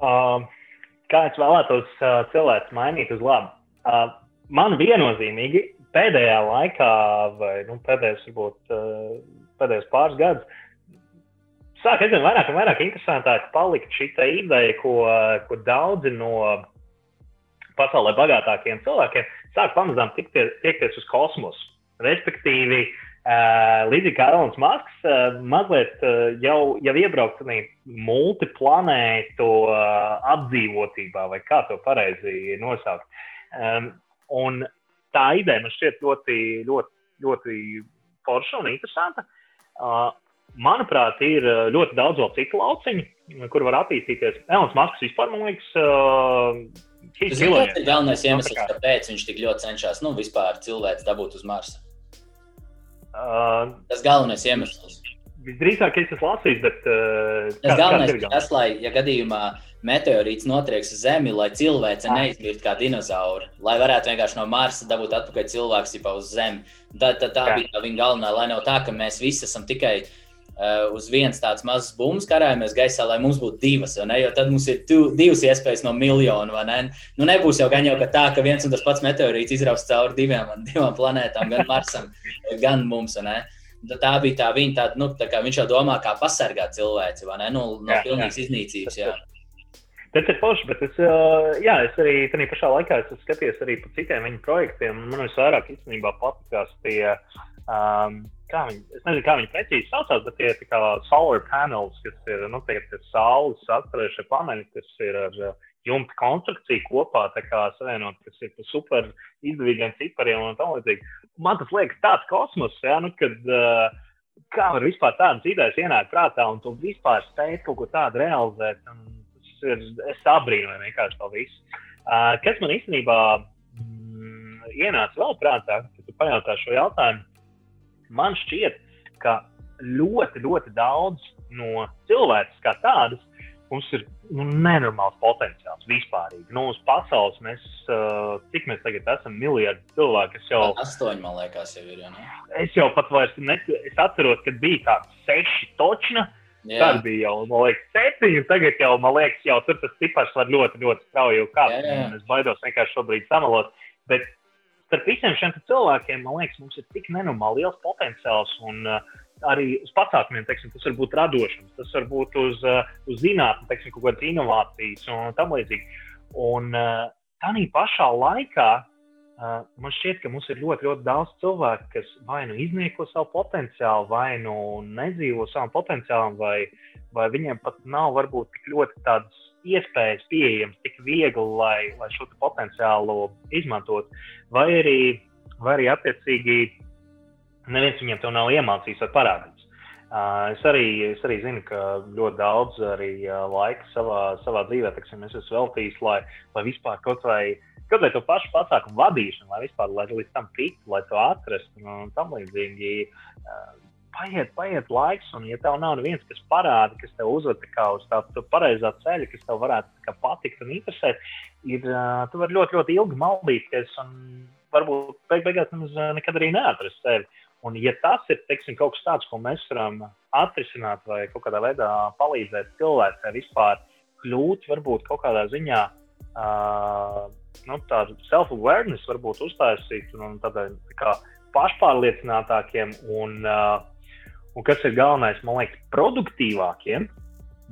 Uh, kā es vēlētos uh, cilvēces mainīt uz labu? Uh, man viennozīmīgi pēdējā laikā, vai nu, pēdējos, varbūt, uh, pēdējos pāris gadus, sāk aizvien vairāk un vairāk interesantāk palikt šī ideja, ko, ko daudzi no pasaulē bagātākiem cilvēkiem sāk pamazām tiekties uz kosmosu. Respektīvi, līdzīgi kā Elons Masks, mazliet jau, jau iebraukt multiplanētu apdzīvotībā, vai kā to pareizi nosaukt. Un tā ideja man šķiet ļoti, ļoti, ļoti forša un interesanta. Manuprāt, ir ļoti daudz vēl citu lauciņu, kur var attīstīties. Elons Masks vispār, man liekas, Tas ir galvenais iemesls, kāpēc viņš tik ļoti cenšas nu, vispār cilvēks dabūt uz Marsa. Uh, tas galvenais iemesls. Visdrīzāk es esmu lasījis, bet. Uh, tas galvenais ir tas, lai, ja gadījumā meteorīts notrieks uz Zemi, lai cilvēce neizmirst kā dinozauri, lai varētu vienkārši no Marsa dabūt atpakaļ cilvēks uz Zemi. Tā, tā, tā bija tā viņa galvenā, lai nav tā, ka mēs visi esam tikai uh, uz vienas tādas mazas bumbas karājamies gaisā, lai mums būtu divas, ne? jo tad mums ir tu, divas iespējas no miljonu. Ne? Nu, nebūs jau gan jau tā, ka viens un tas pats meteorīts izraus cauri diviem, divām planētām, gan Marsam, gan mums. Ne? Tā bija tā viņa, tā, nu, tā kā viņš jau domā, kā pasargāt cilvēci no, nu, no jā, pilnīgas jā. iznīcības. Jā. Tas ir forši, bet es, jā, es arī tajā pašā laikā skatījos arī par citiem viņa projektiem. Man visvairāk īstenībā patīkās tie um, kā viņi, es nezinu, kā viņi precīzi saucās, bet tie ir kā solar panels, kas ir, nu, tie saules atturējušie paneļi, kas ir ar uh, jumta konstrukciju kopā, tā kā savienot, kas ir super izdevīgiem cipariem un tam līdzīgi. Man tas liekas tāds kosmos, jā, nu, kad, uh, kā var vispār tādas idejas ienākt prātā un tu vispār spēt kaut ko tādu realizēt. Ir, es abrīnoju vienkārši to visu. Uh, kas man īstenībā mm, ienāca vēl prātā, kad tu pajautā šo jautājumu, man šķiet, ka ļoti, ļoti daudz no cilvēces kā tādas mums ir nu, nenormāls potenciāls vispār. Nu, uz pasaules mēs, uh, cik mēs tagad esam, miljardi cilvēku. Jau, astoņi, man liekas, jau ir. Ja ne? Es jau pat vairs nesaku, es atceros, kad bija kāds seši točna. Jā. Tad bija jau, man liekas, septiņi. Tagad jau, man liekas, jau tur tas cipars var ļoti, ļoti strauji kāpt. Es baidos vienkārši šobrīd samalot. Bet starp visiem šiem cilvēkiem, man liekas, mums ir tik nenormāli liels potenciāls. Un, uh, arī uz pasākumiem, teiksim, tas var būt radošums, tas var būt uz, uh, uz zinātnē, teiksim, kaut kādas inovācijas un tam līdzīgi. Un uh, tādā pašā laikā uh, man šķiet, ka mums ir ļoti, ļoti daudz cilvēku, kas vai nu iznieko savu potenciālu, vai nu nedzīvo savam potenciālam, vai, vai viņiem pat nav varbūt tik ļoti tādas iespējas pieejamas tik viegli, lai, lai šo potenciālu izmantot, vai arī, vai arī attiecīgi neviens viņiem to nav iemācījis vai parādījis. Uh, es, arī, es arī zinu, ka ļoti daudz arī uh, laika savā, savā dzīvē teiksim, es esmu veltījis, lai, lai vispār kaut vai, kaut vai to pašu pasākumu vadīšanu, lai vispār lai līdz tam tiktu, lai to atrastu un tam līdzīgi. Uh, paiet, paiet laiks, un, ja tev nav neviens, kas parāda, kas tev uzved uz tādu pareizā ceļa, kas tev varētu patikt un interesēt, ir, tu vari ļoti, ļoti ilgi maldīties, un varbūt beig beigās nekad arī neatrast sevi. Un, ja tas ir teiksim, kaut kas tāds, ko mēs varam atrisināt vai kaut kādā veidā palīdzēt cilvēkiem vispār kļūt, varbūt kaut kādā ziņā uh, nu, tādu self-awareness varbūt uztaisīt un, un tādā tā kā pašpārliecinātākiem un, uh, un kas ir galvenais, man liekas, produktīvākiem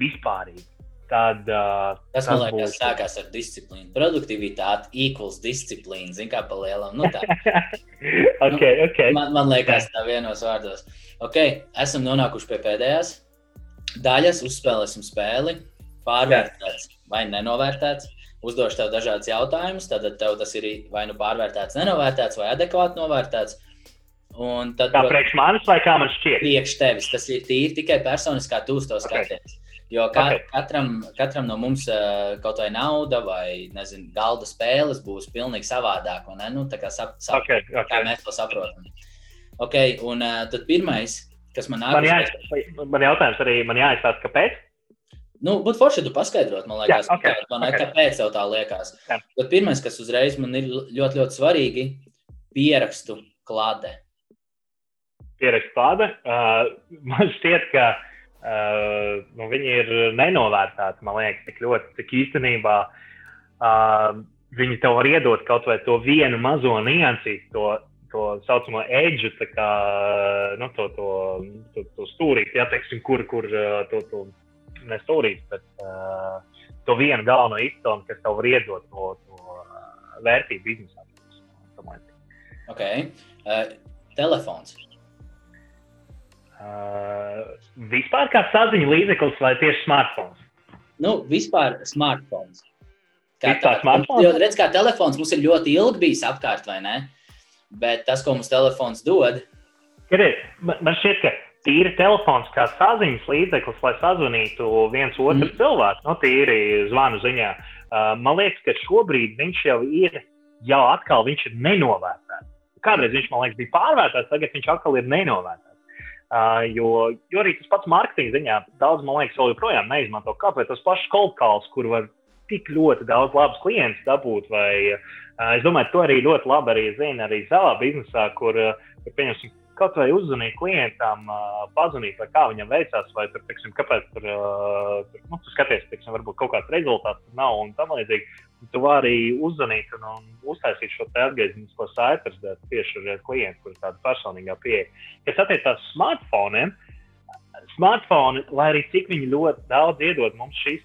vispārīgi. Tad, uh, tas, man liekas, būs... sākās ar disciplīnu. Produktivitāte equals disciplīna. Ziniet, kā pa lielam. Nu, tā. okay, nu, okay. Man, man liekas, tā vienos vārdos. Ok, esam nonākuši pie pēdējās daļas. Uzspēlēsim spēli. Pārvērtēts vai nenovērtēts. Uzdošu tev dažādas jautājumus. Tad tev tas ir vai nu pārvērtēts, nenovērtēts vai adekvāti novērtēts. Un tad, kā priekš manis vai kā man šķiet? Priekš tevis. Tas ir tīri tikai personiskā skaties. Okay. Jo ka, okay. katram, katram no mums uh, kaut vai nauda vai nezinu, galda spēles būs pilnīgi savādāk. Nu, kā, sap, sap, okay, okay. kā mēs to saprotam. Okay, un uh, tad pirmais, kas man nāk, man, jā, man jautājums arī, man jāizstāsta, kāpēc? Nu, būtu forši, ja tu paskaidrot, man liekas, jā, okay, kā, man okay. kāpēc tev tā liekas. Bet pirmais, kas uzreiz man ir ļoti, ļoti svarīgi, pierakstu klāte. Pierakstu klāte. Uh, man šķiet, ka uh, nu, viņi ir nenovērtēti, man liekas, tik ļoti, cik īstenībā uh, viņi tev var iedot kaut vai to vienu mazo niansīti, to, to saucamo edžu, kā, nu, to, to, to, to stūrīt, ja teiksim, kur, kur to, to ne stūrīt, bet uh, to vienu galveno izcēlumu, kas tev var iedot to, to vērtību biznesā. Ok. Uh, telefons. Uh, vispār kā saziņu līdzeklis vai tieši smartphones? Nu, vispār smartphones. Kā tā smartphones? Jo, redz, kā telefons mums ir ļoti ilgi bijis apkārt, vai ne? Bet tas, ko mums telefons dod. Kariet, man šķiet, ka tīri telefons kā saziņas līdzeklis, lai sazvanītu viens otru mm. cilvēku, nu, tīri zvanu ziņā. Uh, man liekas, ka šobrīd viņš jau ir, jau atkal viņš ir nenovērtēts. Kādreiz viņš, man liekas, bija pārvērtēts, tagad viņš atkal ir nenovērtēts. Uh, jo, jo arī tas pats mārketinga ziņā daudz, man liekas, vēl joprojām neizmanto. Kāpēc tas pašs kolkāls, kur var tik ļoti daudz labus klientus dabūt, vai uh, es domāju, to arī ļoti labi arī zina arī savā biznesā, kur, uh, pieņemsim, kaut vai uzzvanīt klientam, pazvanīt, vai kā viņam veicās, vai tur, teiksim, kāpēc tur, tur nu, tu skaties, teiksim, varbūt kaut kāds rezultāts nav un tam līdzīgi tu vari uzzvanīt un, un uztaisīt šo atgriezenisko saiti tieši ar klientu, kurš tāda personīgā pieeja. Kas attiecās uz smartphone, smartphone, lai arī cik viņi ļoti daudz iedod mums šīs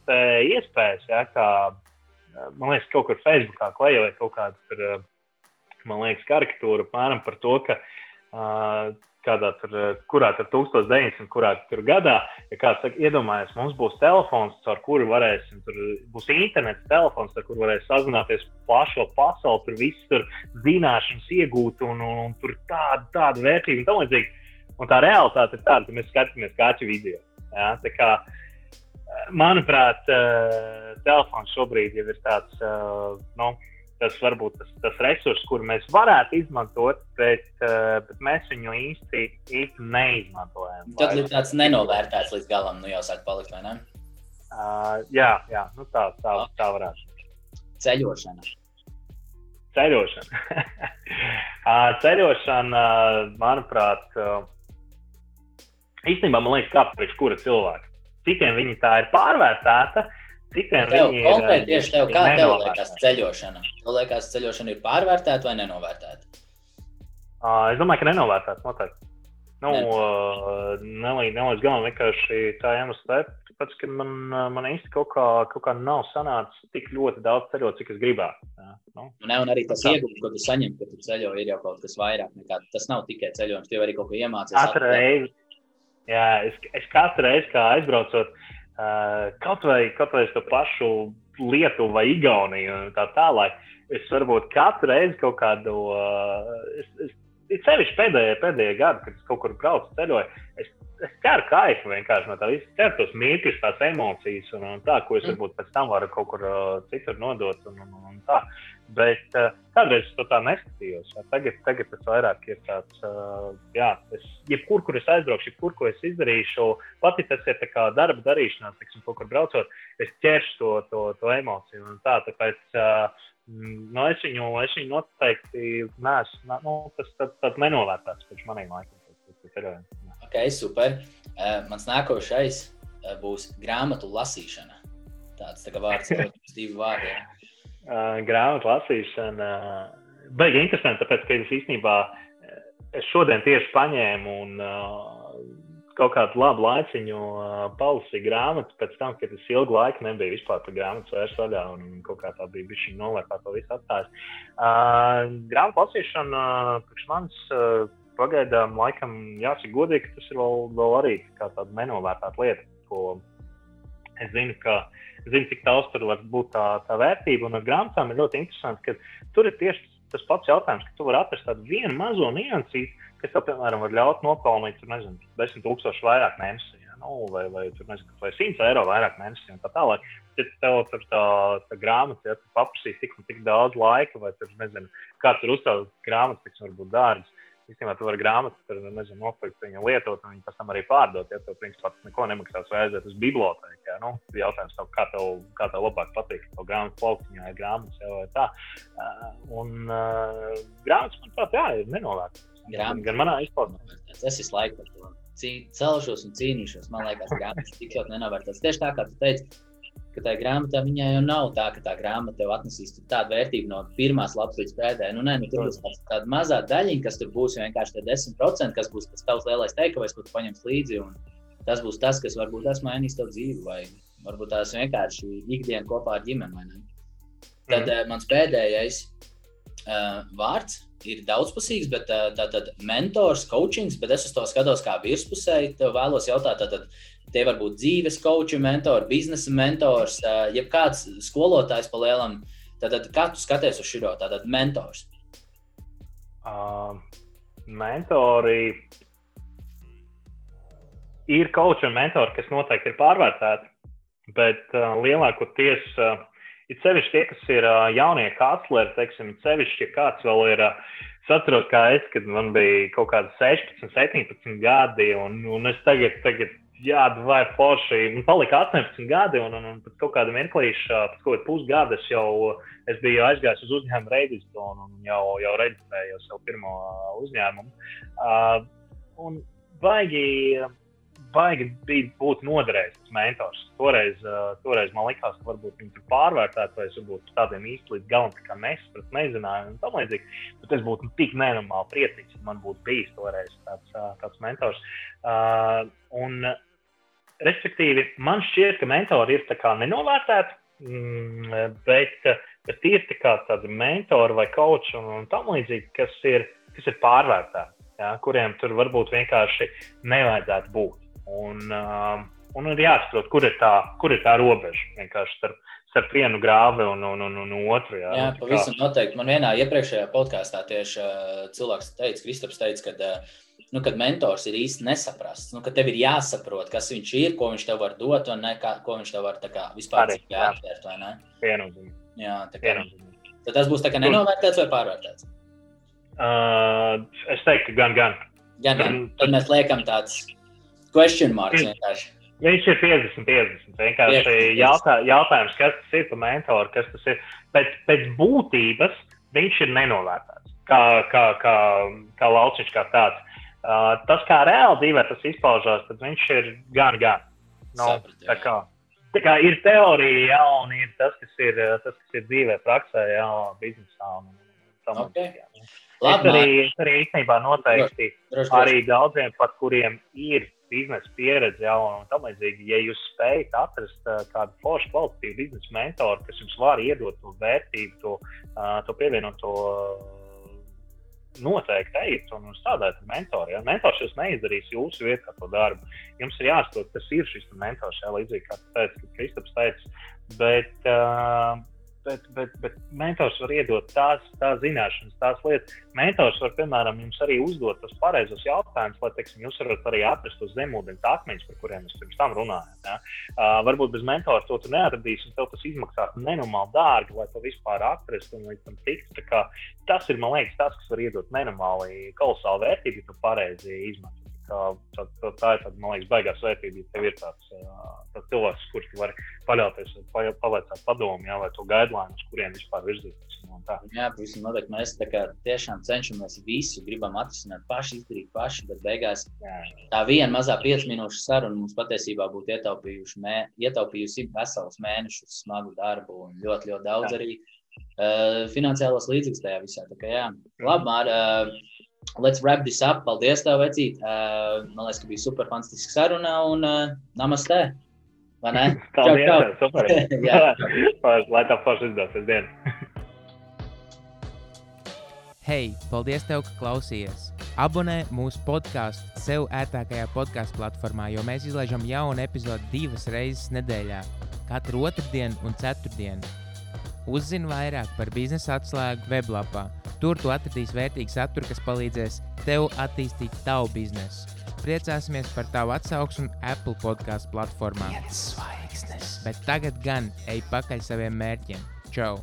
iespējas, ja, kā man liekas, kaut kur Facebookā klejot kaut kādu, man liekas, karikatūru apmēram par to, ka uh, kādā tur, kurā tur 1900, kurā tur gadā, ja kāds saka, iedomājies, mums būs telefons, ar kuru varēsim, tur būs internets telefons, ar kuru varēs sazināties plašo pasauli, tur viss tur zināšanas iegūt un, un, un tur tāda, tāda vērtība un tā līdzīgi. Un tā realitāte ir tāda, ka mēs skatāmies kaķu video. Ja? Tā kā, manuprāt, telefons šobrīd jau ir tāds, nu, tas varbūt tas, tas resurs, kuru mēs varētu izmantot, bet, uh, bet mēs viņu īsti, īsti neizmantojam. Tad ir tāds nenovērtēts līdz galam, nu jau sāk palikt, vai ne? Uh, jā, jā nu tā, tā, tā varētu. Ceļošana. Ceļošana. uh, ceļošana, manuprāt, uh, īstenībā man liekas, kā priekš kura cilvēka. Citiem viņi tā ir pārvērtēta, uh, Citiem tev, konkrēti tieši tev, kā tev liekas ceļošana? Tev liekas, ceļošana ir pārvērtēta vai nenovērtēta? Uh, es domāju, ka nenovērtēta noteikti. Nu, nelīdz, nelīdz galam vienkārši tā iemesla dēļ, tāpēc, ka man, man īsti kaut kā, kaut kā nav sanācis tik ļoti daudz ceļot, cik es gribētu. Nu. Ne, un arī tas iegūms, ko tu saņem, kad tu ceļo, ir jau kaut kas vairāk nekā tas nav tikai ceļojums, tu arī kaut ko iemācies. Katru reizi, jā, es, es katru reizi, kā aizbraucot, Uh, kaut vai, kaut vai to pašu Lietuvu vai Igauniju un tā tālāk. Es varbūt katru reizi kaut kādu, uh, es, es, es sevišķi pēdējie, pēdējie gadi, kad es kaut kur braucu ceļoju, es, es ķeru kaifu vienkārši no tā visa. Ķeru tos mītnes, tās emocijas un, un tā, ko es mm. varbūt pēc tam varu kaut kur uh, citur nodot. Un, un, un tā. Bet uh, kādreiz es to tā neskatījos. Ja. Tagad, tagad tas vairāk ir tāds, uh, jā, es, jebkur, kur es aizbraukšu, jebkur, ko es izdarīšu, pat ja tas ir darba darīšanās, teiksim, kaut kur braucot, es ķeršu to, to, to emociju. Tā, tāpēc uh, nu, es, viņu, es viņu noteikti neesmu, nu, tas tad, tad nenovērtēts pēc maniem laikiem. Ok, super. Uh, mans nākošais uh, būs grāmatu lasīšana. Tāds tā kā vārds, divi vārdi. uh, grāmatu lasīšana. Baigi interesanti, tāpēc, ka es īstenībā es šodien tieši paņēmu un uh, kaut kādu labu laiciņu uh, palasīju grāmatu pēc tam, kad es ilgu laiku nebiju vispār par grāmatu vairs vaļā un kaut kā tā bija bijusi nolēkā to visu atstājis. Uh, grāmatu lasīšana uh, priekš manis uh, pagaidām laikam jāsaka godīgi, ka tas ir vēl, vēl arī tāda nenovērtēta lieta, ko es zinu, ka es zinu, cik daudz tur var būt tā, tā vērtība. Un ar grāmatām ir ļoti interesanti, ka tur ir tieši tas pats jautājums, ka tu vari atrast tādu vienu mazo niansīti, kas tev, piemēram, var ļaut nopelnīt, tur, nezinu, 10 tūkstoši vairāk mēnesī. Ja? Nu, vai, vai, tur, nezinu, vai 100 eiro vairāk mēnesī un tā tālāk. Ja tev tur tā, tā grāmata, ja tu paprasīs tik un tik daudz laika, vai tur, nezinu, kā tur uzstādīt grāmatas, kas varbūt dārgas Īstenībā, tu vari grāmatu, tur nezinu, nopirkt, viņu lietot, un viņu pēc tam arī pārdot. Ja tev, principā, tas neko nemaksās, vai aiziet uz bibliotēku. Ja? Nu, jautājums tev, kā tev, kā tev labāk patīk, to grāmatu plauktiņā, vai grāmatas, ja, vai tā. Uh, un uh, grāmatas, manuprāt, jā, ir nenovērtētas. Gan, gan manā izpausmē. Es visu laiku par to celšos un cīnīšos. Man liekas, grāmatas tik ļoti nenovērtētas. Tieši tā, kā tu teici, ka tā grāmatā viņai jau nav tā, ka tā grāmata tev atnesīs tādu vērtību no pirmās lapas līdz pēdējai. Nu, nē, nu, tur būs tāda mazā daļiņa, kas tur būs vienkārši 10%, kas būs tas tavs lielais teikums, ko tu paņemsi līdzi. Tas būs tas, kas varbūt tas mainīs tavu dzīvi, vai varbūt tās vienkārši ikdienu kopā ar ģimeni. Tad mm. mans pēdējais uh, vārds ir daudzpusīgs, bet tātad mentors, coachings, bet es uz to skatos kā virspusēji. Tev vēlos jautāt, tātad, Tie var būt dzīves koči, mentori, biznesa mentors, jebkāds skolotājs pa lielam. Tad, kā tu skaties uz šo tādu mentors? Uh, mentori ir koči un mentori, kas noteikti ir pārvērtēti, bet uh, lielākoties uh, ir sevišķi tie, kas ir jaunie kancleri, teiksim, sevišķi, ja kāds vēl ir. Atceros, kā es, kad man bija kaut kādi 16, 17 gadi, un, un es tagad, tagad jā, vai forši. Man palika 18 gadi, un, un, un pēc kaut kāda mirklīša, pēc kaut kāda pusgada es jau es biju aizgājis uz uzņēmumu reģistru un, un jau, jau reģistrēju savu pirmo uzņēmumu. Uh, un baigi, baigi bija būt noderējis tas mentors. Toreiz, uh, toreiz man likās, ka varbūt viņi tur pārvērtētu, vai es varbūt tādiem īsti līdz galam tā nesapratu, nezināju un tam līdzīgi. Bet es būtu tik nenormāli priecīgs, ja man būtu bijis toreiz tāds, uh, tāds mentors. Uh, un, Respektīvi, man šķiet, ka mentori ir nenovērtēti, mm, bet, bet ir tādi mentori vai koči un, un tam līdzīgi, kas ir, kas ir pārvērtēti, ja, kuriem tur varbūt vienkārši nevajadzētu būt. Un, um, un ir jāsaprot, kur ir tā, kur ir tā robeža vienkārši starp, starp vienu grāvi un, un, un, un otru. Jā, jā pavisam noteikti. Man vienā iepriekšējā podkāstā tieši uh, cilvēks teica, Kristaps teica, ka uh, nu, kad mentors ir īsti nesaprasts, nu, ka tev ir jāsaprot, kas viņš ir, ko viņš tev var dot, un ne, kā, ko viņš tev var kā, vispār atvērt. Jā, tā kā tad tas būs nenovērtēts vai pārvērtēts. Uh, es teiktu, gan, gan. Gan, gan. Tad mēs liekam tāds question marks vienkārši. Viņš ir 50, 50. Vienkārši 50, jautā, jautājums, kas tas ir par mentoru, kas tas ir. Pēc, pēc būtības viņš ir nenovērtēts. Kā, kā, kā, kā lauciņš, kā tāds. Uh, tas, kā reāli dzīvē tas izpaužās, tad viņš ir gan, gan. No, nu, Saprat, tā kā, tā kā ir teorija, jā, un ir tas, kas ir, tas, kas ir dzīvē, praksē, jā, biznesā. Un, tam, okay. jā. Labi, es arī, es arī īstenībā noteikti droši, droši. arī daudziem, pat kuriem ir biznesa pieredze, jau tā līdzīgi, ja jūs spējat atrast uh, kādu foršu kvalitatīvu biznesa mentoru, kas jums var iedot to vērtību, to, uh, to pievienoto. Uh, noteikti ejiet un strādājiet ar mentoru. Ja? Mentors jūs neizdarīs jūsu vietā to darbu. Jums ir jāsaprot, kas ir šis mentors. Ja? Līdzīgi kā teica, Kristaps teica. Bet, uh, bet, bet, bet mentors var iedot tās, tās zināšanas, tās lietas. Mentors var, piemēram, jums arī uzdot tos pareizos jautājumus, lai, teiksim, jūs varat arī atrast tos zemūdens akmeņus, par kuriem mēs pirms tam runājām. Ja? Uh, varbūt bez mentora to tu neatradīsi, un tev tas izmaksās nenormāli dārgi, lai to vispār atrastu un līdz tam tiktu. Tas ir, man liekas, tas, kas var iedot nenormāli kolosālu vērtību, ja tu pareizi izmanto. Tā, tā, tā, tā ir tāda, man liekas, baigās vērtība. Ja tev ir tāds, tāds cilvēks, kurš tu vari paļauties, pavaicāt padomu, jā, vai to gaidlānu, uz kuriem vispār virzīties. Jā, pavisam noteikti. Mēs tiešām cenšamies visu, gribam atrisināt paši, izdarīt paši, bet beigās jā. tā viena mazā piecu minūšu saruna mums patiesībā būtu mē, ietaupījusi veselus mēnešus smagu darbu un ļoti, ļoti daudz jā. arī uh, finansiālos līdzekļus tajā visā. Tā kā, jā. Labi, Mār, uh, let's wrap this up. Paldies, tev, vecīt. Uh, man liekas, ka bija super fantastiska saruna un uh, namaste. Vai ne? Paldies, Čau, tev, super. Jā. Lai tā paši izdosies diena. Hei, paldies, tev, ka klausījies! Abonē mūsu podkāstu sev ērtākajā podkāstu platformā, jo mēs izlaižam jaunu epizodi divas reizes nedēļā, katru otrdienu un ceturtdienu. Uzzini vairāk par biznesa atslēgu weblapā. Tur tu atradīsi vērtīgu saturu, kas palīdzēs tev attīstīt tavu biznesu. Priecāsimies par tavu atsauksmi Apple podkāstu platformā. Bet tagad gan ej pakaļ saviem mērķiem. Čau!